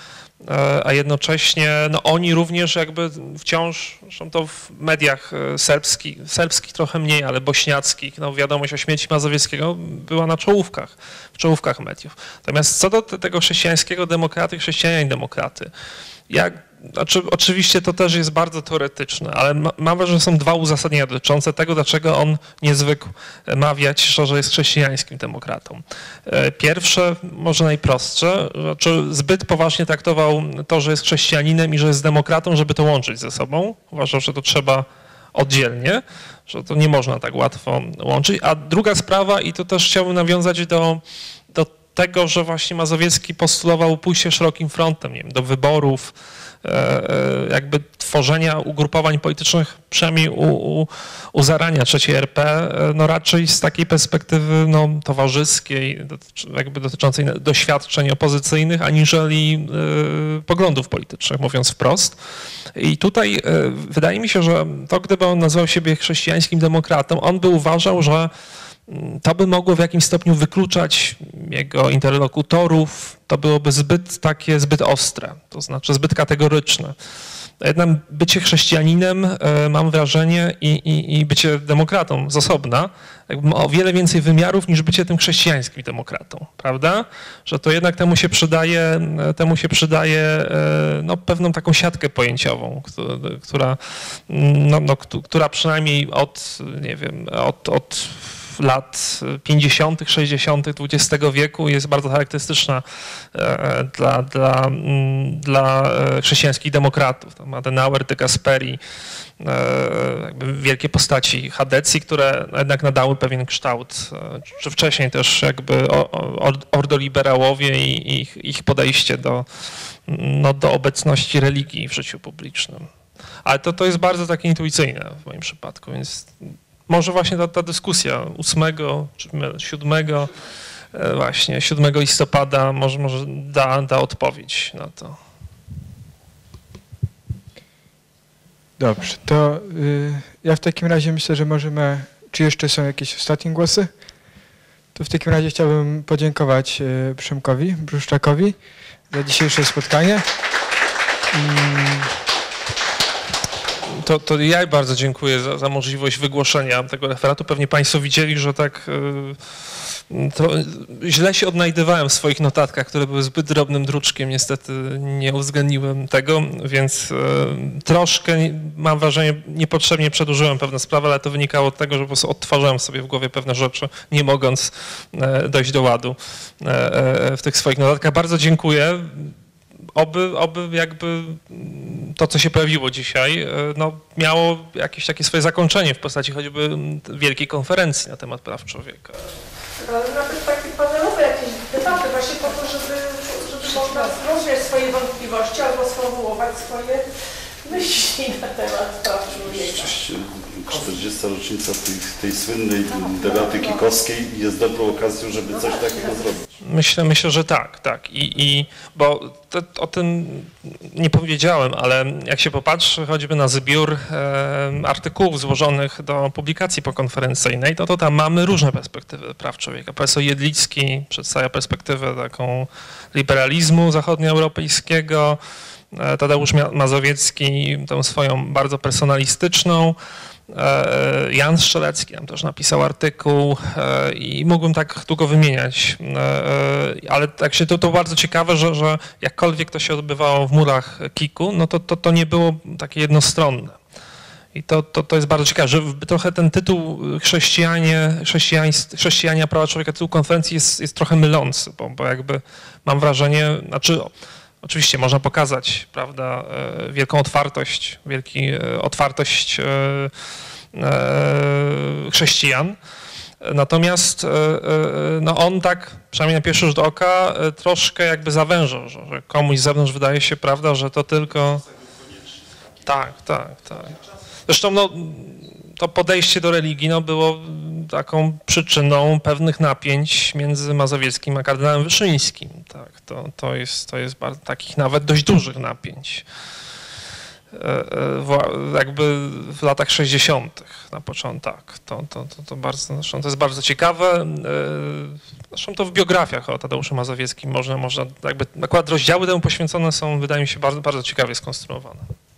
a jednocześnie no oni również jakby wciąż, zresztą to w mediach e, serbskich, serbskich trochę mniej, ale bośniackich, no wiadomość o śmierci Mazowieckiego była na czołówkach, w czołówkach mediów. Natomiast co do tego chrześcijańskiego demokraty, chrześcijanin demokraty, jak znaczy, oczywiście to też jest bardzo teoretyczne, ale ma, mam wrażenie, że są dwa uzasadnienia dotyczące tego, dlaczego on nie zwykł mawiać, że jest chrześcijańskim demokratą. E, pierwsze, może najprostsze, znaczy zbyt poważnie traktował to, że jest chrześcijaninem i że jest demokratą, żeby to łączyć ze sobą. Uważał, że to trzeba oddzielnie, że to nie można tak łatwo łączyć. A druga sprawa, i to też chciałbym nawiązać do, do tego, że właśnie Mazowiecki postulował pójście szerokim frontem, nie wiem, do wyborów, jakby tworzenia ugrupowań politycznych, przynajmniej u, u, u zarania III RP, e, no raczej z takiej perspektywy no, towarzyskiej, jakby dotyczącej doświadczeń opozycyjnych, aniżeli poglądów politycznych, mówiąc wprost. I tutaj wydaje mi się, że to gdyby on nazywał siebie chrześcijańskim demokratą, on by uważał, że to by mogło w jakimś stopniu wykluczać jego interlokutorów, to byłoby zbyt takie, zbyt ostre, to znaczy zbyt kategoryczne. Jednak bycie chrześcijaninem, e, mam wrażenie, i, i, i bycie demokratą z osobna, ma o wiele więcej wymiarów niż bycie tym chrześcijańskim demokratą, prawda? Że to jednak temu się przydaje, e, temu się przydaje e, no, pewną taką siatkę pojęciową, która, no, no, która przynajmniej od, nie wiem, od, od lat 50., 60. XX wieku jest bardzo charakterystyczna e, dla, dla, mm, dla e, chrześcijańskich demokratów. Tam Adenauer, de Gasperi, e, wielkie postaci Hadecji, które jednak nadały pewien kształt, czy wcześniej też jakby ordoliberałowie i ich, ich podejście do, no, do obecności religii w życiu publicznym. Ale to, to jest bardzo takie intuicyjne w moim przypadku, więc może właśnie ta, ta dyskusja 8 czy 7 e, właśnie 7 listopada może, może da, da odpowiedź na to.
Dobrze, to y, ja w takim razie myślę, że możemy, czy jeszcze są jakieś ostatnie głosy? To w takim razie chciałbym podziękować y, Przemkowi Bruszczakowi za dzisiejsze spotkanie.
To, to ja bardzo dziękuję za, za, możliwość wygłoszenia tego referatu. Pewnie Państwo widzieli, że tak y, źle się odnajdywałem w swoich notatkach, które były zbyt drobnym druczkiem. Niestety nie uwzględniłem tego, więc y, troszkę, mam wrażenie, niepotrzebnie przedłużyłem pewne sprawy, ale to wynikało od tego, że po prostu odtwarzałem sobie w głowie pewne rzeczy, nie mogąc e, dojść do ładu w tych swoich notatkach. Bardzo dziękuję oby, oby jakby to, co się pojawiło dzisiaj, e, no, miało jakieś takie swoje zakończenie w postaci choćby wielkiej konferencji na temat praw człowieka.
Ale nawet takie panelowe jakieś debaty właśnie po to, żeby, żeby można rozwiać swoje wątpliwości albo sformułować swoje myśli na temat praw człowieka.
40. rocznica tej, tej słynnej debaty kikowskiej jest dobrą okazją, żeby coś takiego zrobić.
Myślę, myślę, że tak, tak. I, i bo o tym nie powiedziałem, ale jak się popatrzy choćby na zbiór e, artykułów złożonych do publikacji pokonferencyjnej, to, to tam mamy różne perspektywy praw człowieka. Profesor Jedlicki przedstawia perspektywę taką liberalizmu zachodnioeuropejskiego, e, Tadeusz Mazowiecki tą swoją bardzo personalistyczną, Jan Strzelecki nam też napisał artykuł e, i mógłbym tak długo wymieniać, e, ale tak się to, to bardzo ciekawe, że, że jakkolwiek to się odbywało w murach Kiku, no to, to, to nie było takie jednostronne. I to, to, to jest bardzo ciekawe, że trochę ten tytuł chrześcijanie, chrześcijania prawa człowieka, tytuł konferencji jest, jest trochę mylący, bo, bo jakby mam wrażenie, znaczy Oczywiście można pokazać, prawda, e, wielką otwartość, wielki e, otwartość e, chrześcijan. Natomiast no on tak, przynajmniej na pierwszy rzut oka, troszkę jakby zawężał, że komuś z zewnątrz wydaje się, prawda, że to tylko... Tak, tak, tak. Zresztą no, to podejście do religii no, było taką przyczyną pewnych napięć między Mazowieckim a kardynałem Wyszyńskim. Tak, to, to jest, to jest bardzo, takich nawet dość dużych napięć. E, e, jakby w latach 60. na początek. Tak, to, to, to, to, bardzo, zresztą to jest bardzo ciekawe. E, zresztą to w biografiach o Tadeuszu Mazowieckim można, można jakby akurat rozdziały temu poświęcone są, wydaje mi się, bardzo, bardzo ciekawie skonstruowane.